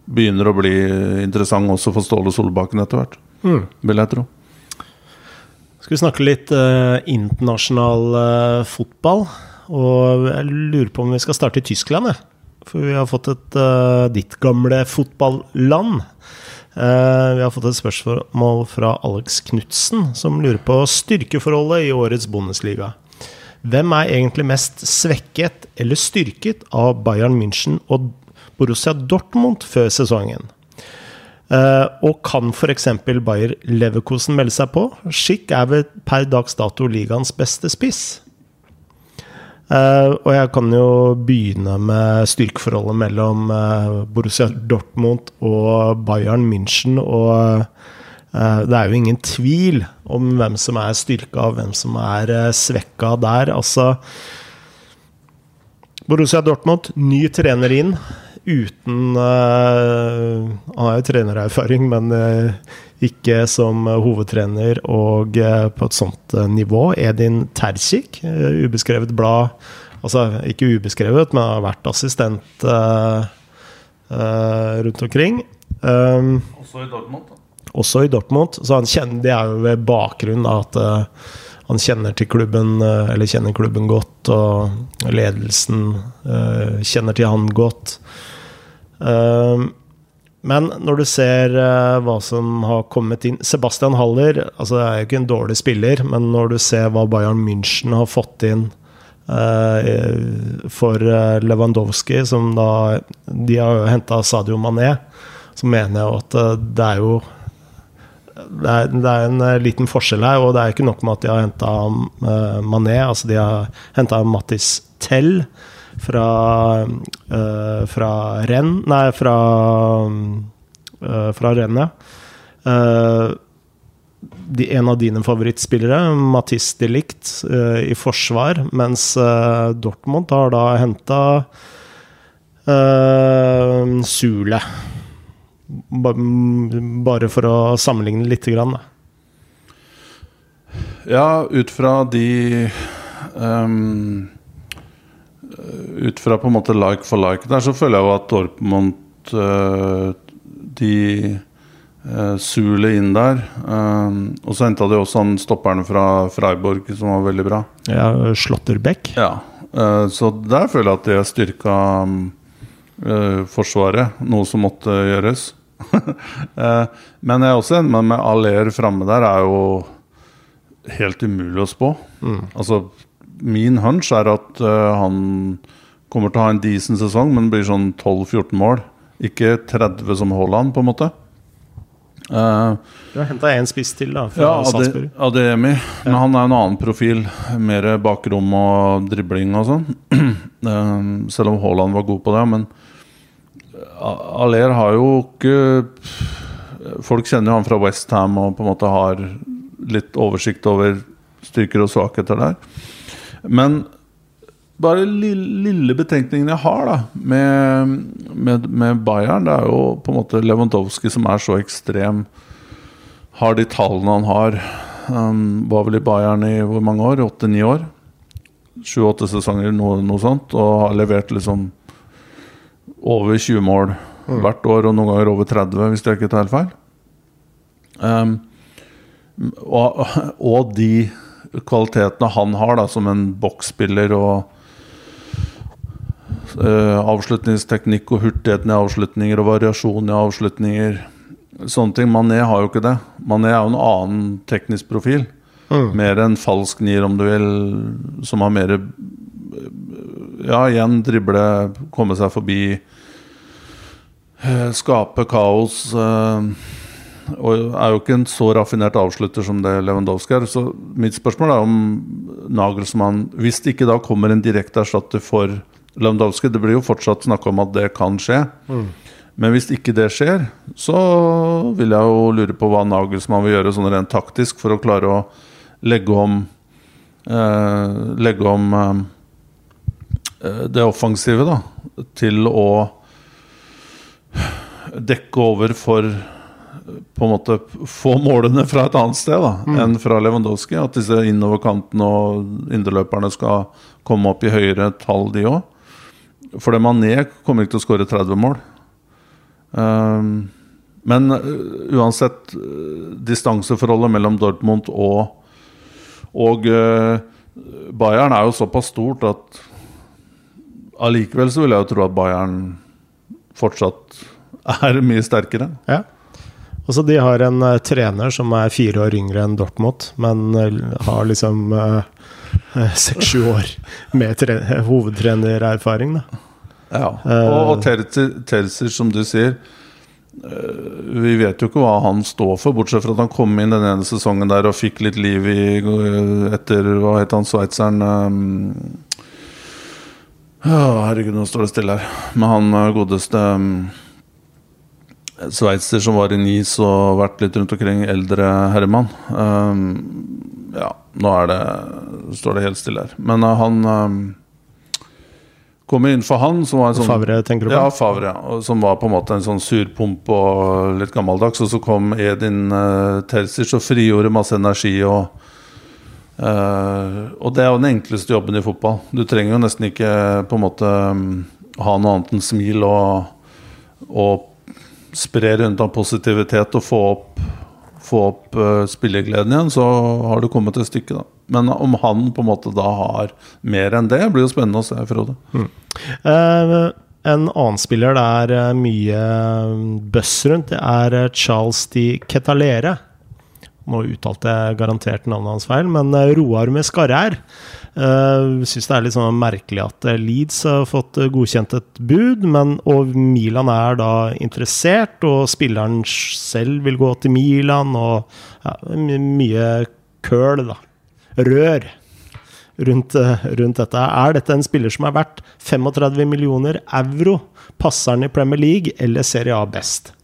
B: begynner å bli interessant også for Ståle Solbakken etter hvert. Mm. Vil jeg tro.
A: Skal vi snakke litt eh, internasjonal eh, fotball? Og jeg lurer på om vi skal starte i Tyskland, jeg. For vi har fått et eh, ditt gamle fotballand. vi har fått et spørsmål fra Alex Knutsen, som lurer på styrkeforholdet i årets Bundesliga. Hvem er egentlig mest svekket eller styrket av Bayern München og Borussia Dortmund før sesongen. Uh, og kan f.eks. Bayer Leverkosen melde seg på? Schick er ved per dags dato ligaens beste spiss. Uh, og jeg kan jo begynne med styrkeforholdet mellom uh, Borussia Dortmund og Bayern München. Og det er jo ingen tvil om hvem som er styrka og hvem som er svekka der. Altså Borussia Dortmund, ny trener inn uten uh, Han har jo trenererfaring, men uh, ikke som hovedtrener og uh, på et sånt nivå. Edin Tercik, ubeskrevet blad Altså ikke ubeskrevet, men har vært assistent rundt omkring.
B: Um, også i Dortmund, da?
A: Også i Dortmund. Så han kjenner, det er jo ved bakgrunn av at han kjenner til klubben, eller kjenner klubben godt, og ledelsen kjenner til han godt. Ehm, men når du ser hva som har kommet inn Sebastian Haller altså det er jo ikke en dårlig spiller, men når du ser hva Bayern München har fått inn for Lewandowski, som da De har jo henta Sadio Mané, så mener jeg at det er jo det er, det er, en liten forskjell her, og det er ikke nok med at de har henta Mané. Altså de har henta Mattis Tell fra, uh, fra renn Nei, fra, uh, fra rennet. Uh, de, en av dine favorittspillere, Mathis de Ligt, i forsvar, mens Dortmund har da henta Sule. Bare for å sammenligne lite grann,
B: Ja, ut fra de um ut fra på en måte like for like der, så føler jeg jo at Dortmund uh, De uh, suler inn der. Um, og så henta de også han stopperen fra Freiborg, som var veldig bra.
A: Ja, Slåtterbeck.
B: Ja. Uh, så der føler jeg at de har styrka Forsvaret, noe som måtte gjøres. men jeg er også enig med Aller framme der er jo helt umulig å spå. Mm. Altså min hunch er at uh, han kommer til å ha en decent sesong, men blir sånn 12-14 mål. Ikke 30 som Haaland, på en måte.
A: Uh, du har henta én spiss til, da.
B: ja, Ade, Ademi. Ja. Men han er en annen profil. Mer bakrom og dribling og sånn. uh, selv om Haaland var god på det. Men Aller har jo ikke Folk kjenner jo han fra Westham og på en måte har litt oversikt over styrker og svakheter der. Men bare lille, lille betenkningen jeg har da med, med, med, Bayern, det er jo på en måte Lewandowski som er så ekstrem. Har de tallene han har. Um, var vel i Bayern i hvor mange år? Åtte-ni år? Sju-åtte sesonger, noe, noe, sånt. Og har levert liksom over 20 mål mm. hvert år, og noen ganger over 30, hvis jeg ikke tar helt feil. Um, og, og, de kvalitetene han har da som en boksspiller og uh, avslutningsteknikk og hurtigheten i avslutninger og variasjon i avslutninger Sånne ting. Mané har jo ikke det. Mané er jo en annen teknisk profil. Mm. Mer en falsk nier, om du vil, som har mer Ja, igjen drible, komme seg forbi, skape kaos. Uh, og er jo ikke en så raffinert avslutter som det Lewandowski er. Så mitt spørsmål er om Nagelsmann Hvis det ikke da kommer en direkte erstatter for Lewandowski Det blir jo fortsatt snakka om at det kan skje. Mm. Men hvis ikke det skjer, så vil jeg jo lure på hva Nagelsmann vil gjøre sånn rent taktisk for å klare å legge om eh, Legge om eh, det offensive da til å dekke over for på en måte få målene fra et annet sted da, mm. enn fra Lewandowski. At disse innoverkantene og indreløperne skal komme opp i høyere tall, de òg. For det Mané kommer ikke til å skåre 30 mål. Um, men uh, uansett, uh, distanseforholdet mellom Dortmund og, og uh, Bayern er jo såpass stort at allikevel så vil jeg jo tro at Bayern fortsatt er mye sterkere.
A: Ja. Også de har en uh, trener som er fire år yngre enn Dortmund, men uh, har liksom seks-sju uh, år med hovedtrenererfaring.
B: Ja, og, og Terzic, som du sier Vi vet jo ikke hva han står for, bortsett fra at han kom inn den ene sesongen der og fikk litt liv i etter Hva het han sveitseren? Um, herregud, nå står det stille her. Med han godeste um, sveitser som var i NIS og vært litt rundt omkring, eldre herremann. Um, ja, nå er det står det helt stille her. Men uh, han um, kom inn for han som var en sånn
A: Favre, tenker du på?
B: Ja, Favre. Ja, som var på en måte en sånn surpomp og litt gammeldags. Og så kom Edin uh, Terzic og frigjorde masse energi. og Uh, og det er jo den enkleste jobben i fotball. Du trenger jo nesten ikke på en måte um, ha noe annet enn smil og, og spre rundt av positivitet og få opp, få opp uh, spillegleden igjen, så har du kommet til stykket, da. Men om han på en måte da har mer enn det, blir jo spennende å se, Frode. Mm.
A: Uh, en annen spiller det er mye buzz rundt, det er Charles Di Ketalere. Nå uttalte jeg garantert navnet hans feil, men Roar med Skarrær. Uh, Syns det er litt sånn merkelig at eh, Leeds har fått eh, godkjent et bud, men, og Milan er da interessert, og spilleren selv vil gå til Milan, og ja, mye køl, da. Rør. Rundt, rundt, dette. Er dette en spiller som er verdt 35 millioner euro? Passer han i Premier League eller Serie A best?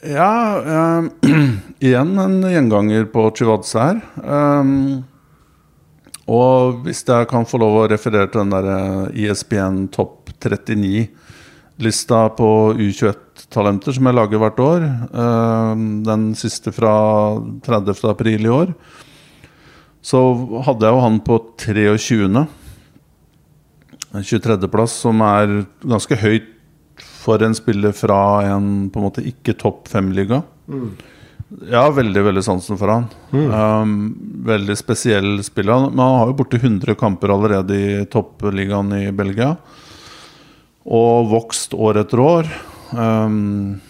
B: Ja, uh, igjen en gjenganger på Chivadze her. Um, og hvis jeg kan få lov å referere til den der ISBN eh, e topp 39-lista på U21-talenter som jeg lager hvert år, den siste fra 30. april i år, så hadde jeg jo han på 23. 23.-plass, som er ganske høyt for en spiller fra en på en måte ikke topp fem-liga. Mm. Ja, veldig veldig sansen for han. Mm. Um, veldig spesiell spiller. Men han har jo borti 100 kamper allerede i toppligaen i Belgia. Og vokst år etter år. Um,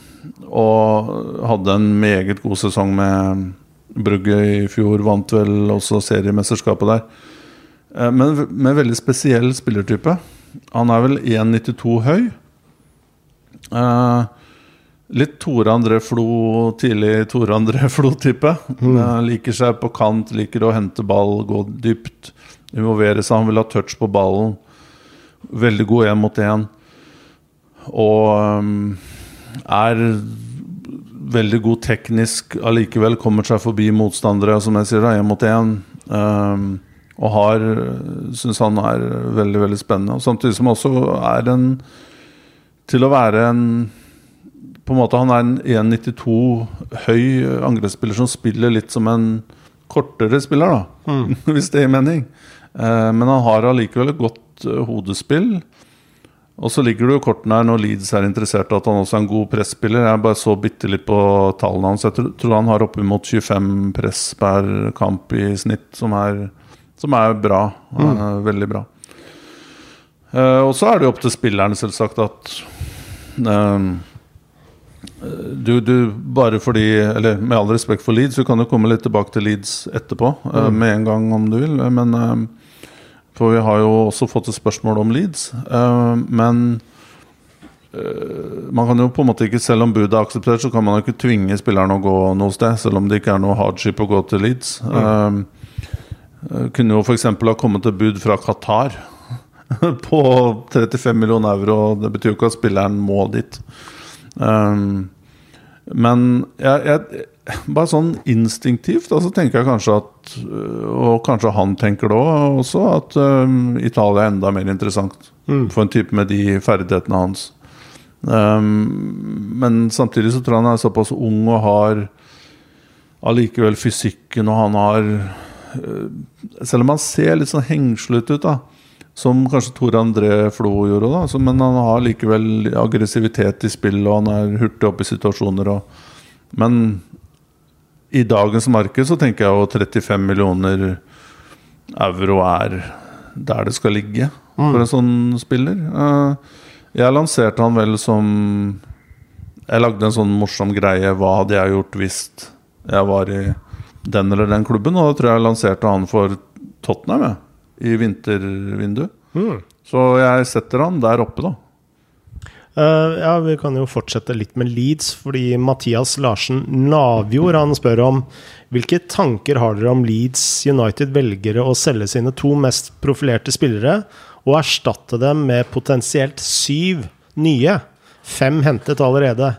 B: og hadde en meget god sesong med Brugge i fjor. Vant vel også seriemesterskapet der. Uh, men med veldig spesiell spillertype. Han er vel 1,92 høy. Uh, Litt Tore André Flo, tidlig Tore André Flo-type. Mm. liker seg på kant, liker å hente ball, gå dypt. Involvere seg. Han vil ha touch på ballen. Veldig god én mot én. Og um, er veldig god teknisk allikevel. Kommer seg forbi motstandere, som jeg sier, én mot én. Um, Og har syns han er veldig, veldig spennende. Og samtidig som også er en Til å være en På en måte Han er en 1,92 høy angrepsspiller som spiller litt som en kortere spiller, da. Mm. Hvis det gir mening. Eh, men han har allikevel et godt eh, hodespill. Og så ligger det jo kortene her når Leeds er interessert at han også er en god presspiller. Jeg bare så bitte litt på tallene hans. Jeg tror han har oppimot 25 press per kamp i snitt, som er, som er bra. Mm. Er veldig bra. Uh, og så er det jo opp til spillerne, selvsagt, at uh, du, du, bare fordi Eller med all respekt for Leeds, du kan jo komme litt tilbake til Leeds etterpå, mm. med en gang om du vil. Men for vi har jo også fått et spørsmål om Leeds. Uh, men uh, man kan jo på en måte ikke, selv om budet er akseptert, så kan man jo ikke tvinge spillerne å gå noe sted. Selv om det ikke er noe hardship å gå til Leeds. Mm. Uh, kunne jo f.eks. ha kommet et bud fra Qatar på 35 millioner euro. Det betyr jo ikke at spilleren må dit. Um, men jeg, jeg, bare sånn instinktivt så altså tenker jeg kanskje at øh, Og kanskje han tenker det også, at um, Italia er enda mer interessant mm. for en type med de ferdighetene hans. Um, men samtidig så tror jeg han er såpass ung og har allikevel fysikken, og han har uh, Selv om han ser litt sånn hengslete ut, da som kanskje Tor André Flo gjorde, da, så, men han har likevel aggressivitet i spillet, og han er hurtig opp i situasjoner. Og, men i dagens marked så tenker jeg jo 35 millioner euro er der det skal ligge for mm. en sånn spiller. Eh, jeg lanserte han vel som Jeg lagde en sånn morsom greie. Hva hadde jeg gjort hvis jeg var i den eller den klubben? Og da tror jeg jeg lanserte han for Tottenham jeg, i vintervinduet. Mm. Så jeg setter han der oppe, da.
A: Uh, ja, Vi kan jo fortsette litt med Leeds, fordi Mathias Larsen Navjord han spør om hvilke tanker har dere om Leeds United velgere å selge sine to mest profilerte spillere og erstatte dem med potensielt syv nye? Fem hentet allerede.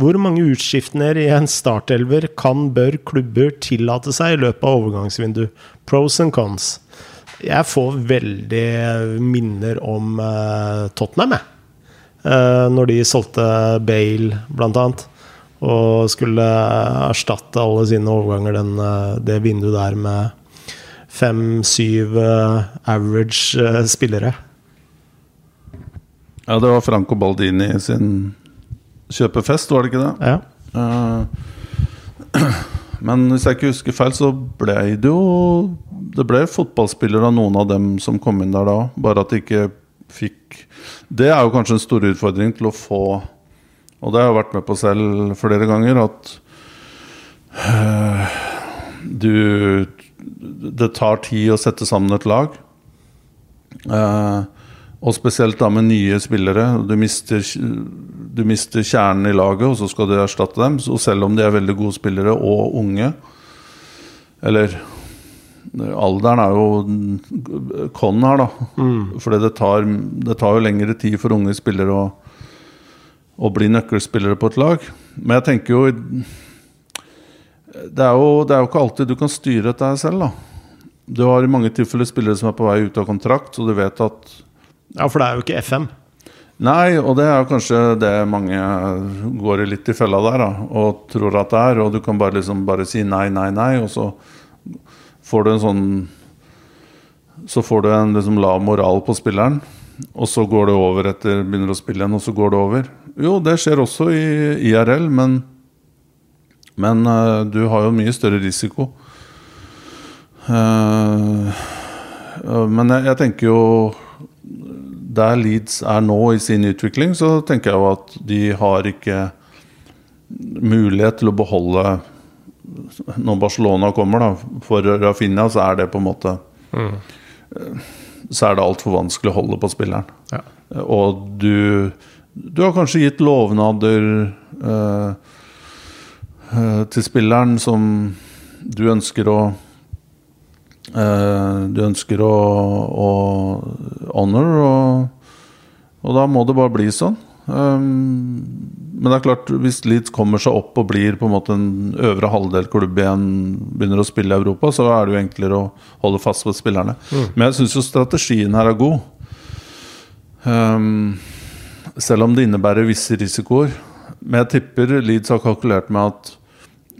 A: Hvor mange utskiftninger i en startelver kan bør klubber tillate seg i løpet av overgangsvindu? Pros and cons. Jeg får veldig minner om uh, Tottenham, jeg. Uh, når de solgte Bale, blant annet. Og skulle erstatte alle sine overganger den, uh, det vinduet der med fem-syv uh, average spillere.
B: Ja, det var Franco Baldini sin kjøpefest, var det ikke det?
A: Ja.
B: men hvis jeg ikke husker feil, så ble det jo Det ble fotballspillere av noen av dem som kom inn der da, bare at de ikke fikk Det er jo kanskje en stor utfordring til å få Og det har jeg vært med på selv flere ganger, at øh, du Det tar tid å sette sammen et lag. Uh, og spesielt da med nye spillere. Du mister, du mister, kjernen i laget, og så skal du erstatte dem. Så selv om de er veldig gode spillere og unge, eller Alderen er jo con her, da. Mm. For det tar, det tar jo lengre tid for unge spillere å, å bli nøkkelspillere på et lag. Men jeg tenker jo det er jo, det er jo ikke alltid du kan styre dette selv, da. Du har i mange tilfeller spillere som er på vei ut av kontrakt, så du vet at
A: Ja, for det er jo ikke FM.
B: Nei, og det er kanskje det mange går litt i fella der, da, og tror at det er. Og du kan bare liksom bare si nei, nei, nei, og så får du en sånn Så får du en liksom lav moral på spilleren, og så går det over etter begynner å spille igjen, og så går det over. Jo, det skjer også i IRL, men, men uh, du har jo mye større risiko. Uh, men jeg, jeg, tenker jo Der Leeds er nå i sin utvikling, så tenker jeg jo at de har ikke mulighet til å beholde når Barcelona kommer, da, for Rafinha, så er det på en måte mm. Så er det altfor vanskelig å holde på spilleren. Ja. Og du Du har kanskje gitt lovnader uh, uh, til spilleren som du ønsker å Du ønsker å, å honor, og, og, da må det bare bli sånn. Um, men det er klart, hvis Leeds kommer seg opp og blir på en måte en øvre halvdel-klubb igjen, begynner å spille i Europa, så er det jo enklere å holde fast ved spillerne. Mm. Men jeg syns jo strategien her er god. Um, selv om det innebærer visse risikoer. Men jeg tipper Leeds har kalkulert med at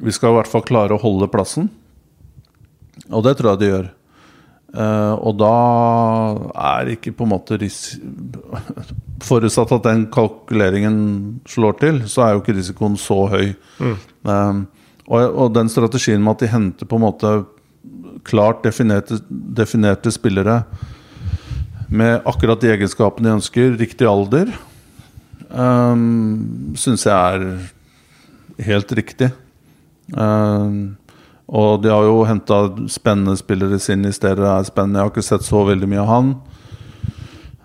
B: vi skal i hvert fall klare å holde plassen. Og det tror jeg de gjør. Uh, og da er ikke på en måte ris Forutsatt at den kalkuleringen slår til, så er jo ikke risikoen så høy. Mm. Um, og, og, den strategien med at de henter på en måte klart definerte, definerte spillere med akkurat de egenskapene de ønsker, riktig alder, um, syns jeg er helt riktig. Um, og de har jo henta spennende spillere sin i stedet. er spennende. Jeg har ikke sett så veldig mye av han.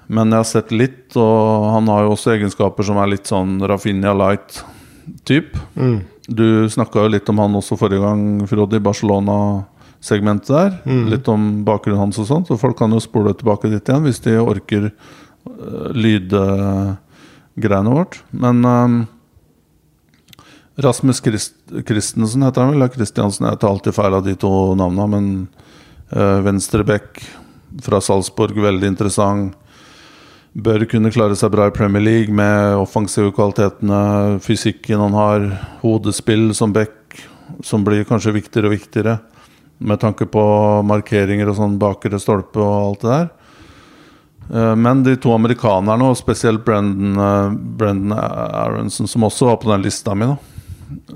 B: Men jeg har sett litt, og han har jo også egenskaper som er litt sånn Rafinha light-type. Mm. Du snakka jo litt om han også forrige gang, Frode, i Barcelona-segmentet der. Mm. Litt om bakgrunnen hans og sånt. Så folk kan jo spole tilbake dit igjen hvis de orker uh, lydgreiene vårt. Men um, Rasmus Christ Christensen heter han vel. Kristiansen. Jeg tar alltid feil av de to navnene, men uh, venstrebekk fra Salzburg, veldig interessant. Bør kunne klare seg bra i Premier League med offensive kvalitetene, fysikken han har, hodespill som back, som blir kanskje viktigere og viktigere med tanke på markeringer og sånn bakre stolpe og alt det der. Eh, men de to amerikanerne, og spesielt Brendan, uh, Brendan Aronson, som også var på den lista mi, da,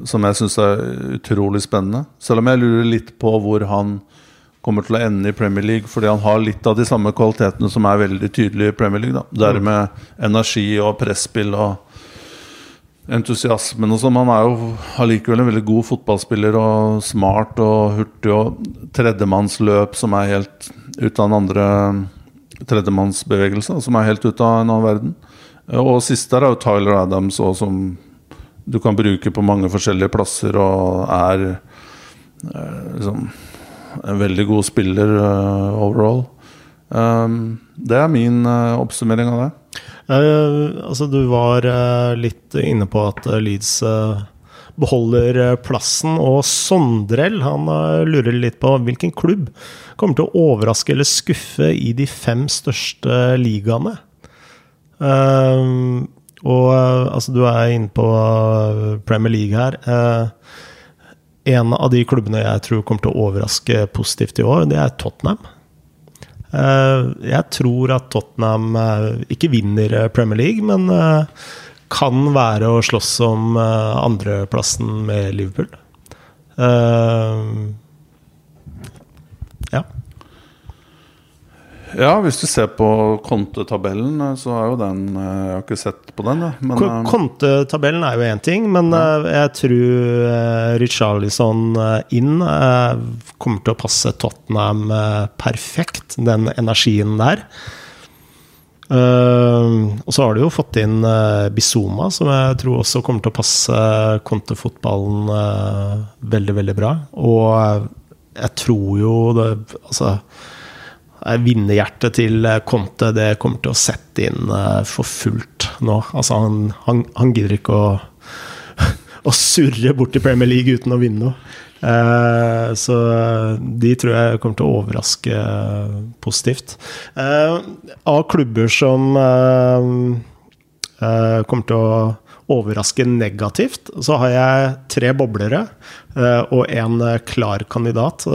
B: som jeg syns er utrolig spennende. Selv om jeg lurer litt på hvor han kommer til å ende i Premier League, fordi han har litt av de samme kvalitetene som er veldig tydelige i Premier League. Da. Det med energi og presspill og entusiasmen og sånn. Han er jo allikevel en veldig god fotballspiller og smart og hurtig og tredjemannsløp som er helt ut av den andre tredjemannsbevegelse, som er helt ute av en annen verden. Og siste der er jo Tyler Adams òg, som du kan bruke på mange forskjellige plasser og er eh, liksom en veldig god spiller uh, overall. Um, det er min uh, oppsummering av det.
A: Uh, altså Du var litt inne på at Leeds beholder plassen. Og Sondrell han lurer litt på hvilken klubb kommer til å overraske eller skuffe i de fem største ligaene. Uh, og eh, altså, du er inne på eh, Premier League her. Eh, en av de klubbene jeg tror kommer til å overraske positivt i år, det er Tottenham. Jeg tror at Tottenham ikke vinner Premier League, men kan være å slåss om andreplassen med Liverpool.
B: Ja, hvis du ser på kontetabellen, eh, så er jo den eh, Jeg har ikke sett på den.
A: Men, eh, kontetabellen er jo én ting, men ja. jeg tror Richarlison inn kommer til å passe Tottenham perfekt, den energien der. Og så har du jo fått inn Bizuma, som jeg tror også kommer til å passe kontefotballen veldig, veldig bra. Og jeg tror jo det Altså vinnerhjertet til eh, Conte det kommer til å sette inn eh, for fullt nå. Altså, han, han, han gidder ikke å, å surre bort i Premier League uten å vinne noe. Så de tror jeg kommer til å overraske positivt. Av klubber som kommer til å overraske negativt, så har jeg tre boblere og en klar kandidat.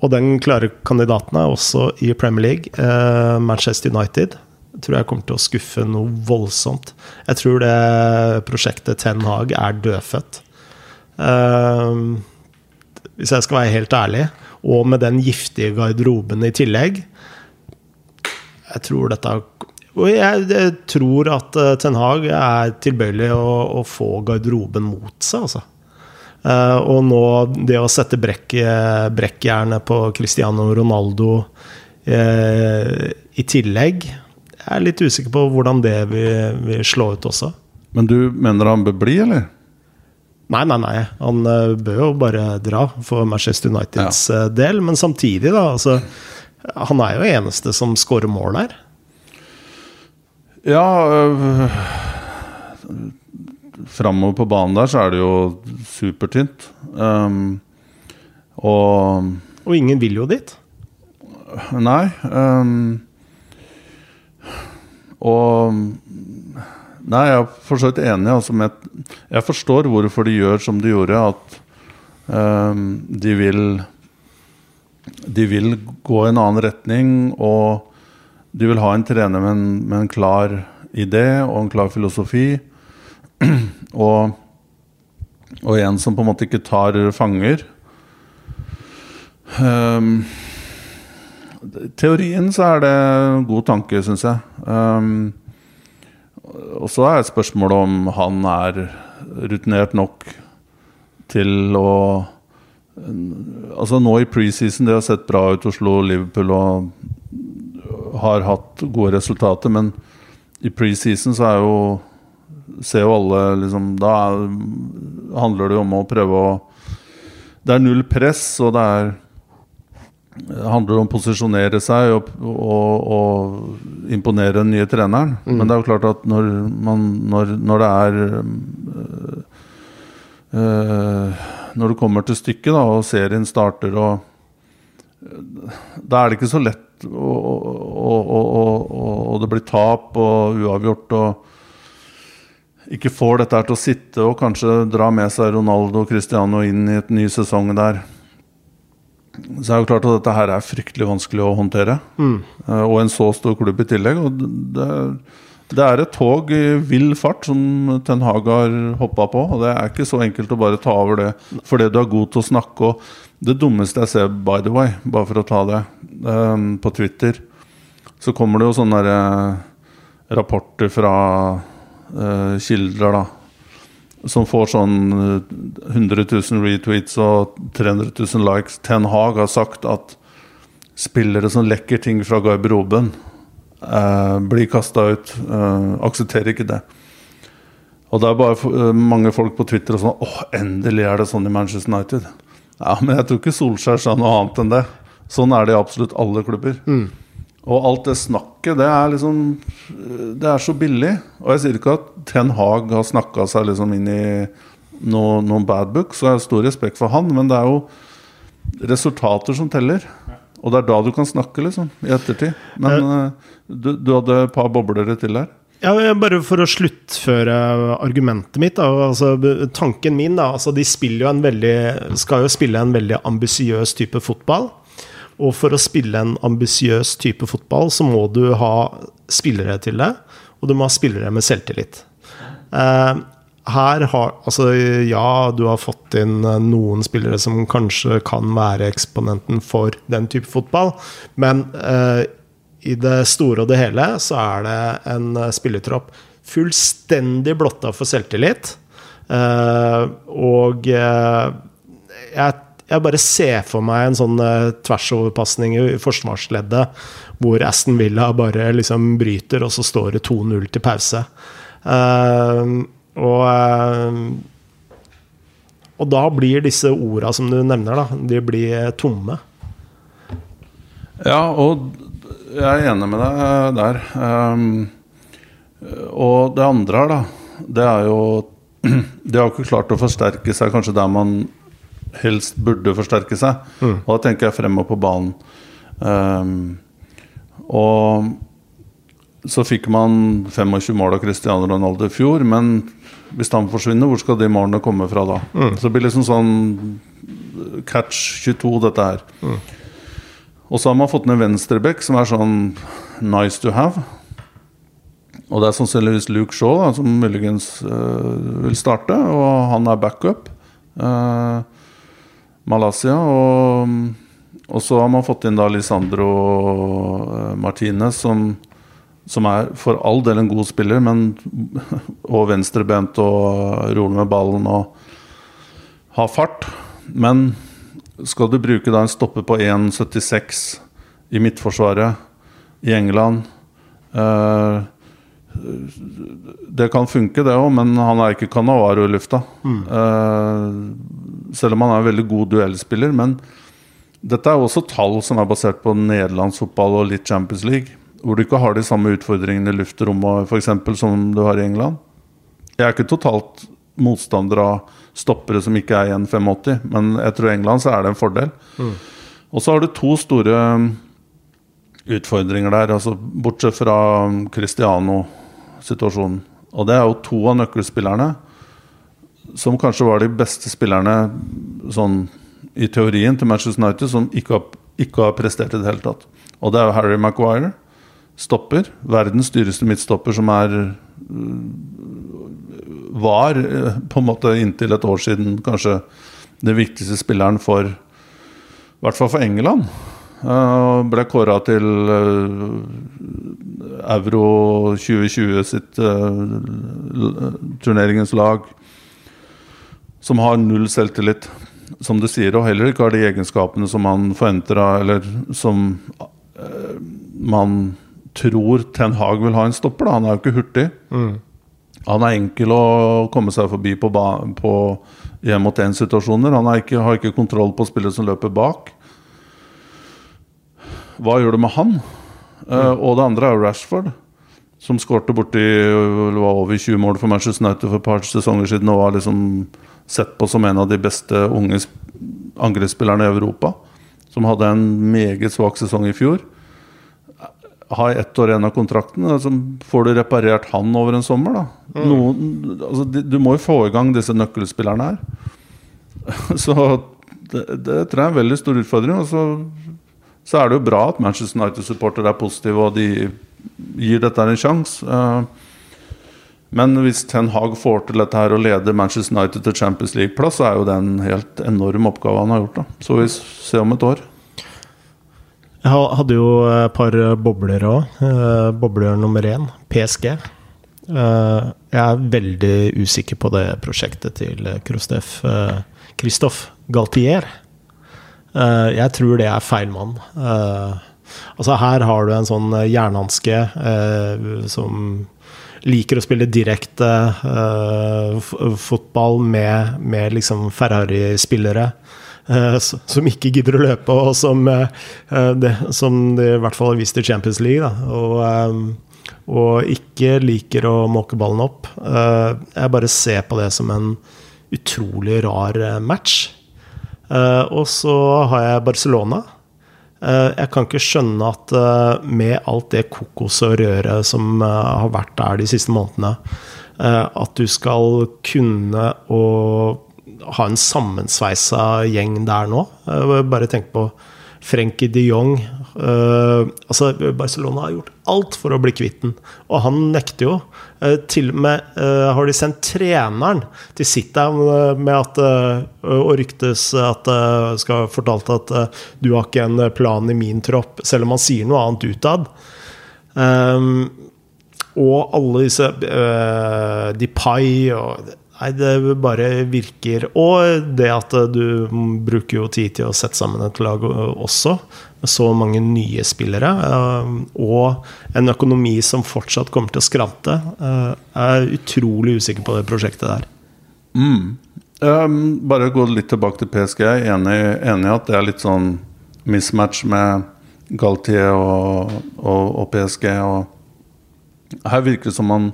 A: Og den klare kandidaten er også i Premier League. Eh, Manchester United tror jeg kommer til å skuffe noe voldsomt. Jeg tror det prosjektet Ten Hag er dødfødt. Eh, hvis jeg skal være helt ærlig. Og med den giftige garderoben i tillegg. Jeg tror dette Og jeg, tror at eh, Ten Hag er tilbøyelig å, å få garderoben mot seg, altså. Uh, og nå det å sette brekk, brekkjernet på Cristiano Ronaldo uh, i tillegg Jeg er litt usikker på hvordan det vil, vil, slå ut også.
B: Men du mener han bør bli, eller?
A: Nei, nei, nei. Han bør jo bare dra for Manchester Uniteds ja. del. Men samtidig, da. Altså, han er jo eneste som skårer mål der.
B: Ja øh, Framover på banen der så er det jo supertynt. Um, og
A: Og ingen vil jo dit.
B: Nei. Um, og Nei, jeg er for så vidt enig. Altså, med, jeg forstår hvorfor de gjør som de gjorde. At um, de vil De vil gå i en annen retning, og de vil ha en trener med en, med en klar idé og en klar filosofi. Og, og en som på en måte ikke tar fanger. Um, teorien så er det god tanke, syns jeg. Um, og så er spørsmålet om han er rutinert nok til å Altså Nå i preseason, det har sett bra ut. Oslo Liverpool og har hatt gode resultater, men i preseason så er jo Ser jo alle liksom Da handler det jo om å prøve å Det er null press, og det er det handler om å posisjonere seg og, og, og imponere den nye treneren. Mm. Men det er jo klart at når, man, når, når det er øh, øh, Når det kommer til stykket, da, og serien starter, og Da er det ikke så lett, og, og det blir tap og uavgjort. og ikke får dette her til å sitte og kanskje dra med seg Ronaldo og Cristiano inn i et ny sesong der så er det jo klart at dette her er fryktelig vanskelig å håndtere. Mm. Uh, og en så stor klubb i tillegg. Og det, det, er et tog i vill fart som Ten Hag har hoppa på. Og det er ikke så enkelt å bare ta over det fordi du er god til å snakke. Og det dummeste jeg ser, by the way, bare for å ta det, um, på Twitter, så kommer det jo sånne uh, rapporter fra kilder, da som får sånn 100 eh, 000 retweets og 300 000 likes. Ten Hag har sagt at spillere som lekker ting fra garderoben, eh, blir kasta ut. Eh, aksepterer ikke det. Og det er bare eh, mange folk på Twitter og sånn Åh, endelig er det sånn i Manchester United. Ja, men jeg tror ikke Solskjær sa noe annet enn det. Sånn er det i absolutt alle klubber. Mm. Og alt det snakket, det er liksom Det er så billig. Og jeg sier ikke at Ten Hag har snakka seg liksom inn i noen, noen bad books, så jeg har stor respekt for han, men det er jo resultater som teller. Og det er da du kan snakke, liksom, i ettertid. Men uh, du, du, hadde et par boblere til der.
A: Ja, bare for å sluttføre argumentet mitt. Da, altså, tanken min da, altså, De jo veldig, skal jo spille en veldig ambisiøs type fotball. Og for å spille en ambisiøs type fotball, så må du ha spillere til det. Og du må ha spillere med selvtillit. Uh, her har Altså, ja, du har fått inn eh, noen spillere som kanskje kan være eksponenten for den type fotball, men uh, i det store og det hele så er det en spillertropp fullstendig blotta for selvtillit. Uh, og uh, jeg jeg bare ser for meg en sånn uh, tversoverpasning i forsvarsleddet hvor Aston Villa bare liksom bryter, og så står det 2-0 til pause. Uh, og uh, og da blir disse orda som du nevner, da, de blir tomme.
B: Ja, og jeg er enig med deg der. Um, og det andre her, da, det er jo De har ikke klart å forsterke seg kanskje der man helst burde forsterke seg. Mm. Og da tenker jeg fremover på banen. Um, og så fikk man 25 mål av Cristiano Ronaldo i fjor, men hvis han forsvinner, hvor skal de målene komme fra da? Mm. Så det blir liksom sånn catch 22, dette her. Mm. Og så har man fått ned venstrebekk, som er sånn nice to have. Og det er sannsynligvis Luke Shaw da, som muligens uh, vil starte, og han er backup. Uh, Malaysia. Og, og, så har man fått inn da Lisandro eh, Martinez, som, som er for all del en god spiller, men og venstrebent og rolig med ballen og har fart. Men skal du bruke da en stopper på 1,76 i midtforsvaret i England eh, det kan funke, det òg, men han er ikke Canavaro i lufta. Mm. Uh, selv om han er en veldig god duellspiller. Men dette er også tall som er basert på nederlandsfotball og litt Champions League. hvor du ikke har de samme utfordringene i luftrommet for eksempel, som du har i England. Jeg er ikke totalt motstander av stoppere som ikke er 1,85, men jeg tror i England så er det en fordel. Mm. Og så har du to store utfordringer der, altså bortsett fra um, Cristiano-situasjonen. Og det er jo to av nøkkelspillerne som kanskje var de beste spillerne sånn i teorien til Manchester United, som ikke har, ikke har prestert i det hele tatt. Og det er jo Harry Maguire, stopper. Verdens dyreste midtstopper, som er var eh, på en måte inntil et år siden kanskje den viktigste spilleren for I hvert fall for England. Uh, ble kåra til uh, Euro 2020 sitt uh, turneringens lag. Som har null selvtillit, som du sier, og heller ikke har de egenskapene som man forventer av, eller som man tror Ten Hag vil ha en stopper. Da. Han er jo ikke hurtig. Mm. Han er enkel å komme seg forbi på, på hjem mot én-situasjoner. Han ikke, har ikke kontroll på spillet som løper bak. Hva gjør du med han? Uh, og det andre er Rashford, som skårte borti var over 20 mål for Manchester United for et par sesonger siden og var liksom sett på som en av de beste unge angrepsspillerne i Europa. Som hadde en meget svak sesong i fjor har ett år igjen av kontrakten. Altså, får du reparert han over en sommer, da? Mm. Noen, altså, du må jo få i gang disse nøkkelspillerne her. Så det, det, tror jeg er en veldig stor utfordring. Og så, så er det jo bra at Manchester United-supportere er positive og de gir dette en sjanse. Uh, men hvis Ten Hag får til dette her og leder Manchester United til Champions League-plass, så er jo det en helt enorm oppgave han har gjort. da Så vi ser om et år.
A: Jeg hadde jo et par bobler òg. Eh, bobler nummer én, PSG. Eh, jeg er veldig usikker på det prosjektet til Kristoff Galtier. Eh, jeg tror det er feil mann. Altså her har du en sånn jernhanske som liker å spille direkte fotball med, med liksom Ferrari-spillere. Eh, som ikke gidder å løpe, og som, eh, som de i hvert fall har vist i Champions League. Og, eh, og, ikke liker å måke ballen opp. Jeg bare ser på det som en utrolig rar match. Og så har jeg Barcelona. Jeg kan ikke skjønne at med alt det kokos og røret som har vært der de siste månedene, at du skal kunne å ha en sammensveisa gjeng der nå. Bare tenk på Frenkie de Jong. Uh, altså Barcelona har gjort alt for å bli kvitt den, og han nekter jo. Uh, til og med uh, har de sendt treneren til City med at Og ryktes at skal fortalt at du har ikke en plan i min tropp, selv om han sier noe annet utad. Um, og alle disse uh, Depay og Nei, det bare virker Og det at du bruker jo tid til å sette sammen et lag også, med så mange nye spillere, eh, og en økonomi som fortsatt kommer til å skrante. Eh, jeg er utrolig usikker på det prosjektet der.
B: Mm. Um, bare gå litt tilbake til PSG. Jeg er enig, i at det er litt sånn mismatch med Galtier og, og, og PSG. Og her virker det som man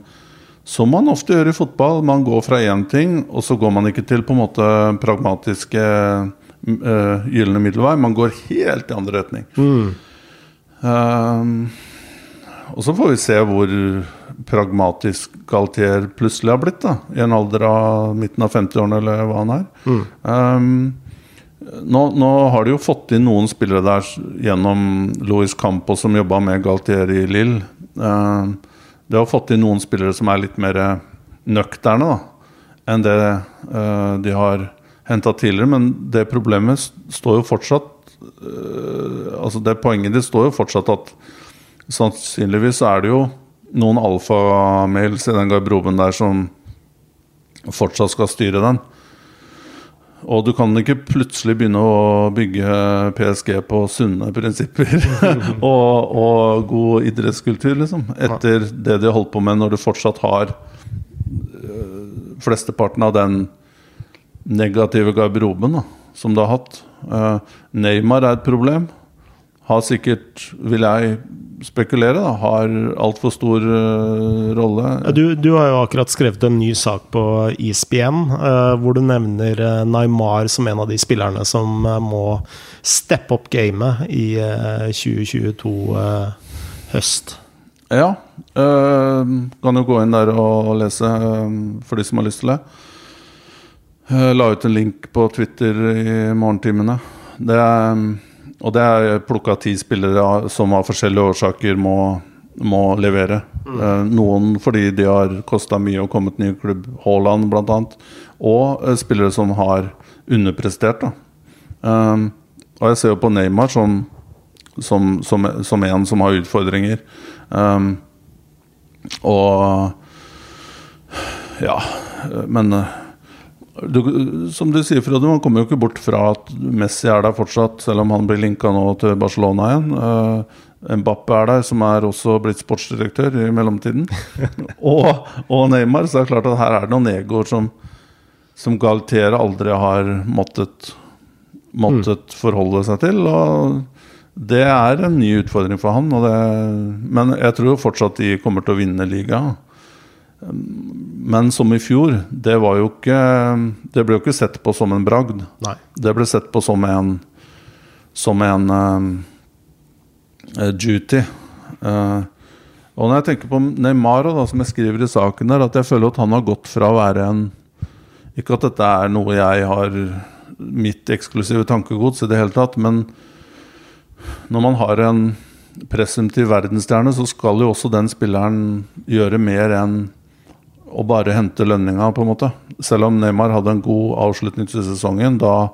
B: som man ofte gjør i fotball. Man går fra én ting, og så går man ikke til på en måte pragmatiske uh, gylne middelvei. Man går helt i andre retning. Mm. Uh, og så får vi se hvor pragmatisk Galtier plutselig har blitt. da I en alder av midten av 50-årene, eller hva han er. Mm. Um, nå, nå, har de jo fått inn noen spillere der gjennom Louis Campo, som jobba med Galtier i Lill. Uh, de har fått inn noen spillere som er litt mer nøkterne da, enn det uh, de har henta tidligere. Men det problemet står jo fortsatt uh, Altså det poenget ditt står jo fortsatt at sannsynligvis er det jo noen alfamails i den garderoben der som fortsatt skal styre den. Og du kan ikke plutselig begynne å bygge PSG på sunne prinsipper og, og, god idrettskultur, liksom. Etter det de har holdt på med når du fortsatt har øh, flesteparten av den negative garderoben da, som du har hatt. Uh, Neymar er et problem. Har sikkert, vil jeg spekulere, da, har altfor stor uh, rolle.
A: Du, du, har jo akkurat skrevet en ny sak på ISBN uh, hvor du nevner uh, Neymar som en av de spillerne som må steppe opp gamet i 2022 høst.
B: Ja. kan jo gå inn der og lese, for de som har lyst til det. La ut en link på Twitter i morgentimene. Det er og det er plukka ti spillere som av forskjellige årsaker må, må levere. Mm. Eh, noen fordi de har kosta mye og kommet ny klubb, Haaland bl.a. Og eh, spillere som har underprestert. Um, og jeg ser jo på Neymar som, som, som, som en som har utfordringer. Um, og Ja, men du, som du sier, Frode, man kommer jo ikke bort fra at Messi er der fortsatt, selv om han blir linka nå til Barcelona igjen. Uh, Mbappe er der, som er også blitt sportsdirektør i mellomtiden. og, og, Neymar. Så det er klart at her er det noen egoer som, som Galtiere aldri har måttet, måttet mm. forholde seg til. Og det er en ny utfordring for han. Det, men jeg tror fortsatt de kommer til å vinne ligaen. Men som i fjor, det ikke Det ble jo ikke sett på som en bragd.
A: Nei.
B: Det ble sett på som en Som en uh, duty. Uh, og når jeg tenker på Neymar, da, som jeg skriver i saken der, at jeg føler at han har gått fra å være en Ikke at dette er noe jeg har mitt eksklusive tankegods i det hele tatt, men når man har en presumptiv verdensstjerne, så skal jo også den spilleren gjøre mer enn å bare hente lønninga, på en måte. Selv om Neymar hadde en god avslutning til sesongen, da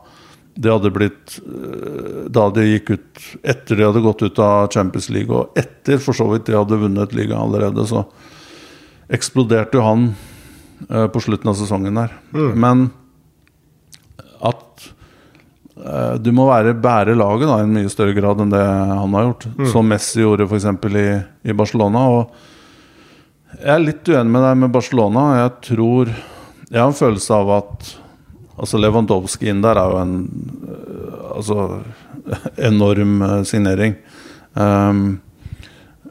B: det hadde blitt eh, Da de gikk ut etter de hadde gått ut av Champions League, og etter for så vidt de hadde vunnet ligaen allerede, så eksploderte jo han uh, på slutten av sesongen der. Mm. Men at uh, du må være bære laget da, i en mye større grad enn det han har gjort. Mm. Som Messi gjorde f.eks. I, i Barcelona. og jeg er litt uenig med deg med Barcelona. Jeg tror Jeg har en følelse av at Altså Lewandowski inn der er jo en øh, altså, enorm øh, signering. Um,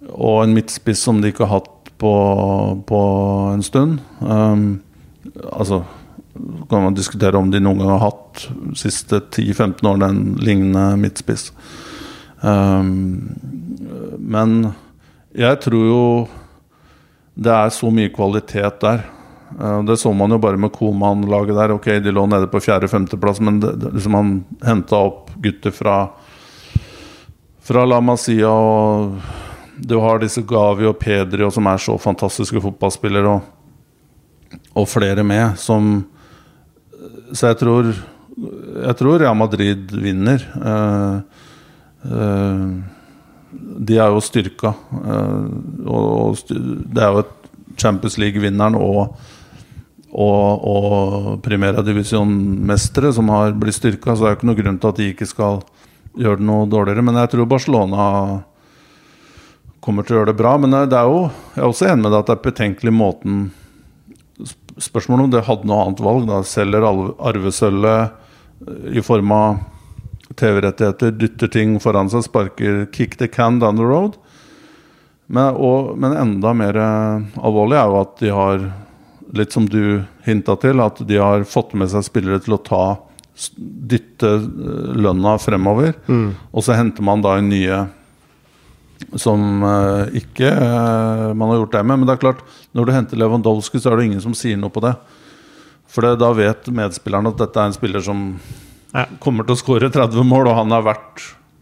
B: og en midtspiss som de ikke har hatt på, på en stund. Um, altså kan man diskutere om de noen gang har hatt siste 10-15 årene en lignende midtspiss. Um, men jeg tror jo det er så mye kvalitet der. Uh, det så man jo bare med Koman-laget der. Ok, de lå nede på fjerde-femteplass, men det, det, liksom han henta opp gutter fra Fra La Masia og Du har disse Gavi og Pedri og som er så fantastiske fotballspillere, og, og flere med, som Så jeg tror Jeg tror Real Madrid vinner. Uh, uh, de er jo styrka. Eh, og det er jo Champions League-vinneren og, og, og Primera Divisjon-mestere som har blitt styrka, så det er jo ikke noe grunn til at de ikke skal gjøre det noe dårligere. Men jeg tror Barcelona kommer til å gjøre det bra. Men det er jo, jeg er også enig med deg at det er betenkelig måten Spørsmålet om det hadde noe annet valg. da Selger arvesølvet i form av TV-rettigheter, dytter ting foran seg, sparker 'kick the can down the road'. Men, og, men enda mer eh, alvorlig er jo at de har, litt som du hinta til, at de har fått med seg spillere til å ta dytte eh, lønna fremover. Mm. Og så henter man da en nye som uh, ikke uh, man har gjort det med. Men det er klart, når du henter Lewandowski, så er det ingen som sier noe på det. For det, da vet medspilleren at dette er en spiller som. Kommer til å skåre 30 mål, og han har vært,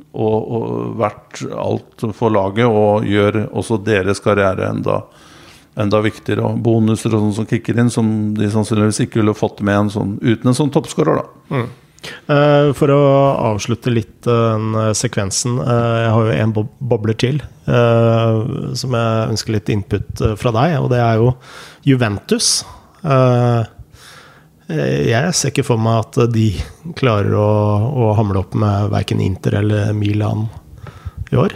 B: og, og vært alt for laget og gjør også deres karriere enda, enda viktigere. Og bonuser og sånn som kicker inn, som de sannsynligvis ikke ville fått med en sånn, uten en sånn toppskårer.
A: Mm. Uh, for å avslutte litt uh, den sekvensen uh, Jeg har jo en bobler til som jeg ønsker litt input fra deg, og det er jo Juventus. Eh, jeg ser ikke for meg at de klarer å, å hamle opp med verken Inter eller Milan i år.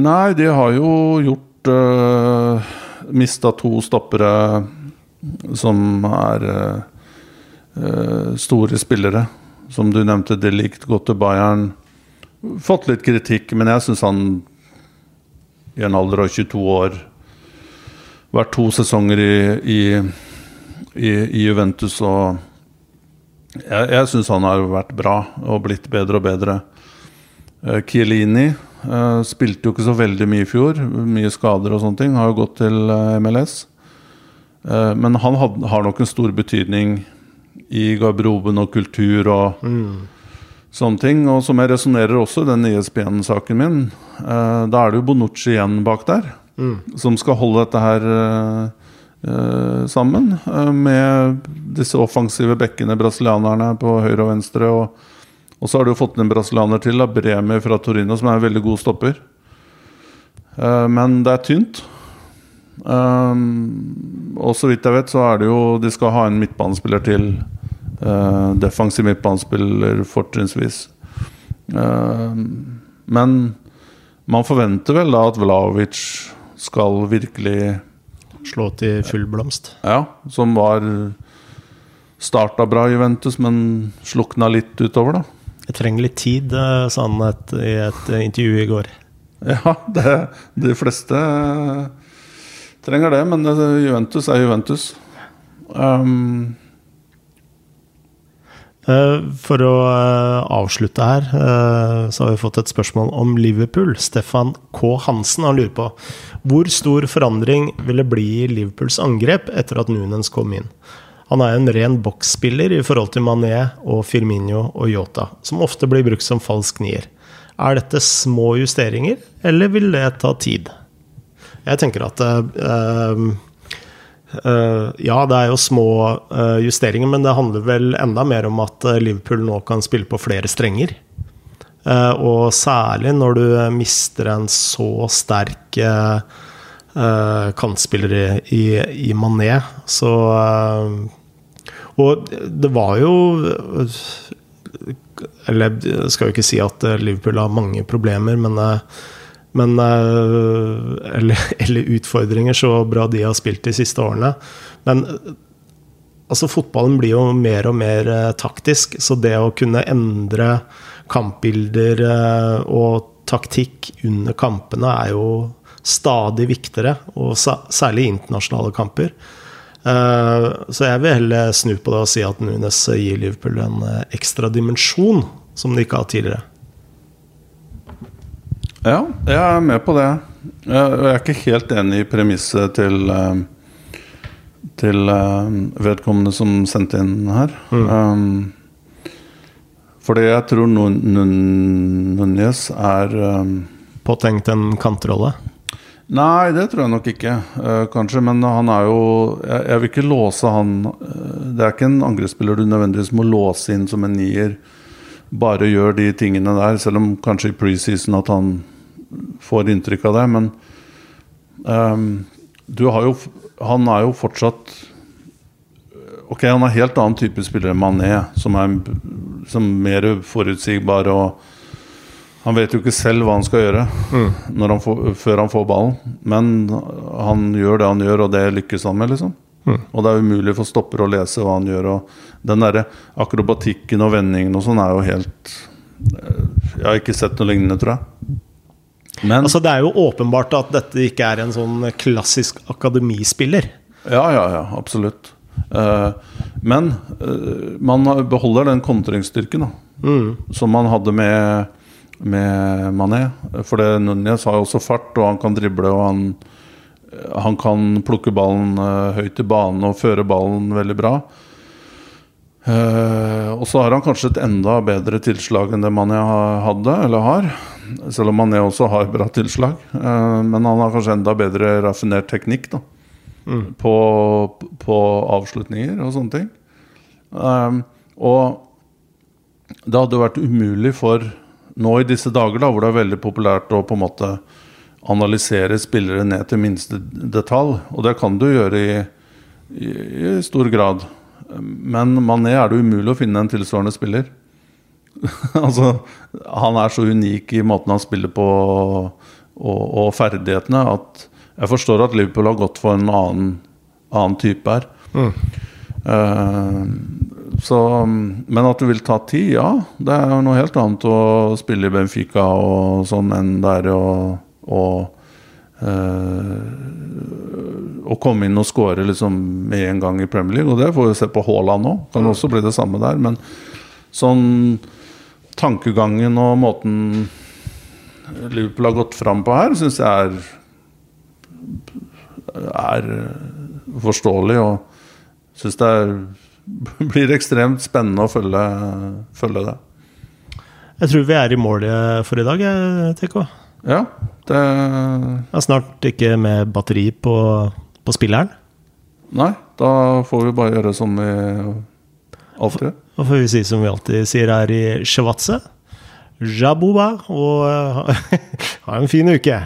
B: Nei, de har jo gjort uh, eh, Mista to stoppere som er uh, store spillere. Som du nevnte, det likte godt til Bayern. fått litt kritikk, men jeg syns han i en alder av 22 år Vært to sesonger i, i, i, i Juventus og Jeg, jeg syns han har vært bra og blitt bedre og bedre. Uh, Chiellini uh, spilte jo ikke så veldig mye i fjor. Mye skader og sånne ting. Har jo gått til uh, MLS. men han had, har nok en stor betydning i garderoben og kultur og mm sånne ting. Og som jeg resonnerer også i den ISBN-saken min, uh, da er det jo Bonucci igjen bak der. Som skal holde dette her eh sammen. Uh, med disse offensive bekkene, brasilianerne på høyre og venstre. Og, og så har du fått fått en brasilianer til, da, Bremi fra Torino, som er en veldig god stopper. Uh, men det er tynt. Og så vidt jeg vet, så er det jo De skal ha en midtbanespiller til Uh, defensiv midtbanespiller fortrinnsvis. Uh, men man forventer vel da at Vlaovic skal virkelig
A: Slå til full blomst?
B: Ja, som var starta bra Juventus, men slukna litt utover, da.
A: Jeg trenger litt tid, eh, sa han et, i et intervju i går.
B: Ja, det, de fleste trenger det, men Juventus er Juventus. Um,
A: Eh, for å eh, avslutte her, eh, så har vi fått et spørsmål om Liverpool. Stefan K. Hansen han lurer på hvor stor forandring vil det bli i Liverpools angrep etter at Nunes kom inn. Han er en ren boksspiller i forhold til Mané og Firmino og Yota, som ofte blir brukt som falsk nier. Er dette små justeringer, eller vil det ta tid? Jeg tenker at Uh, ja, det er jo små uh, justeringer, men det handler vel enda mer om at eh, Liverpool nå kan spille på flere strenger. Og særlig når du mister en så sterk kantspiller i, i, Mané, så Og det var jo Eller jeg skal jo ikke si at Liverpool har mange problemer, men men, eh, eller, eller, utfordringer, så bra de har spilt de siste årene. Men altså, fotballen blir jo mer og mer eh, taktisk, så det å kunne endre kampbilder eh, og taktikk under kampene er jo stadig viktigere, og særlig internasjonale kamper. Så jeg vil heller snu på det og si at Nunes gir Liverpool en ekstra dimensjon som de ikke har tidligere.
B: Ja, jeg er med på det. Jeg er ikke helt enig i premisset til eh, Til eh, vedkommende som sendte inn her. Mm. Um, fordi jeg tror Núñez er um,
A: Påtenkt en kantrolle?
B: Nei, det tror jeg nok ikke. Uh, kanskje. Men han er jo jeg, jeg, vil ikke låse han Det er ikke en angrepsspiller du nødvendigvis må låse inn som en nier. Bare gjør de tingene der, selv om kanskje i preseason at han får inntrykk av det. Men um, du har jo Han er jo fortsatt Ok, han er helt annen type spiller enn Mané, som er som mer forutsigbar og han vet jo ikke selv hva han skal gjøre mm. han får, før han får ballen. Men han gjør det han gjør, og det lykkes han med, liksom. Mm. Og det er umulig for stopper å lese hva han gjør. Og den derre akrobatikken og vendingen og sånn er jo helt eh, Jeg har ikke sett noe lignende, tror jeg.
A: Men, altså, det er jo åpenbart at dette ikke er en sånn klassisk akademispiller.
B: Ja, ja, ja, absolutt. Uh, men uh, man beholder den kontringsstyrken mm. som man hadde med, med Mané. For det Núñez har jo også fart, og han kan drible, og han, han kan plukke ballen uh, høyt i banen og føre ballen veldig bra. og så har han kanskje et enda bedre tilslag enn det Mané hadde, eller har. Selv om Mané også har bra tilslag. Eh, men han har kanskje enda bedre raffinert teknikk da. Mm. På, på, avslutninger og sånne ting. Um, og det hadde vært umulig for nå i disse dager, da, hvor det er veldig populært å på en måte analysere spillere ned til minste detalj. Og det kan du gjøre i, i, i stor grad. Men Mané er det umulig å finne en tilsvarende spiller. altså, han er så unik i måten han spiller på og, og, ferdighetene at jeg forstår at Liverpool har gått for en annen, annen type her. Mm. Uh, Så, men at det vil ta tid, ja. Det er jo noe helt annet å spille i Benfica og sånn enn der er å eh, Å komme inn og score liksom med en gang i Premier League. Og det får vi se på Haaland nå. Kan også bli det samme der. Men sånn tankegangen og måten Liverpool har gått fram på her, syns jeg er er forståelig. Og syns det er, blir ekstremt spennende å følge, følge det.
A: Jeg tror vi er i mål for i dag, TK.
B: Ja, det
A: Jeg er snart ikke med batteri på, på spilleren.
B: Nei, da får vi bare gjøre som vi alltid gjør.
A: Da får vi si som vi alltid sier her i Sjavatse. Jabuba, og ha en fin uke.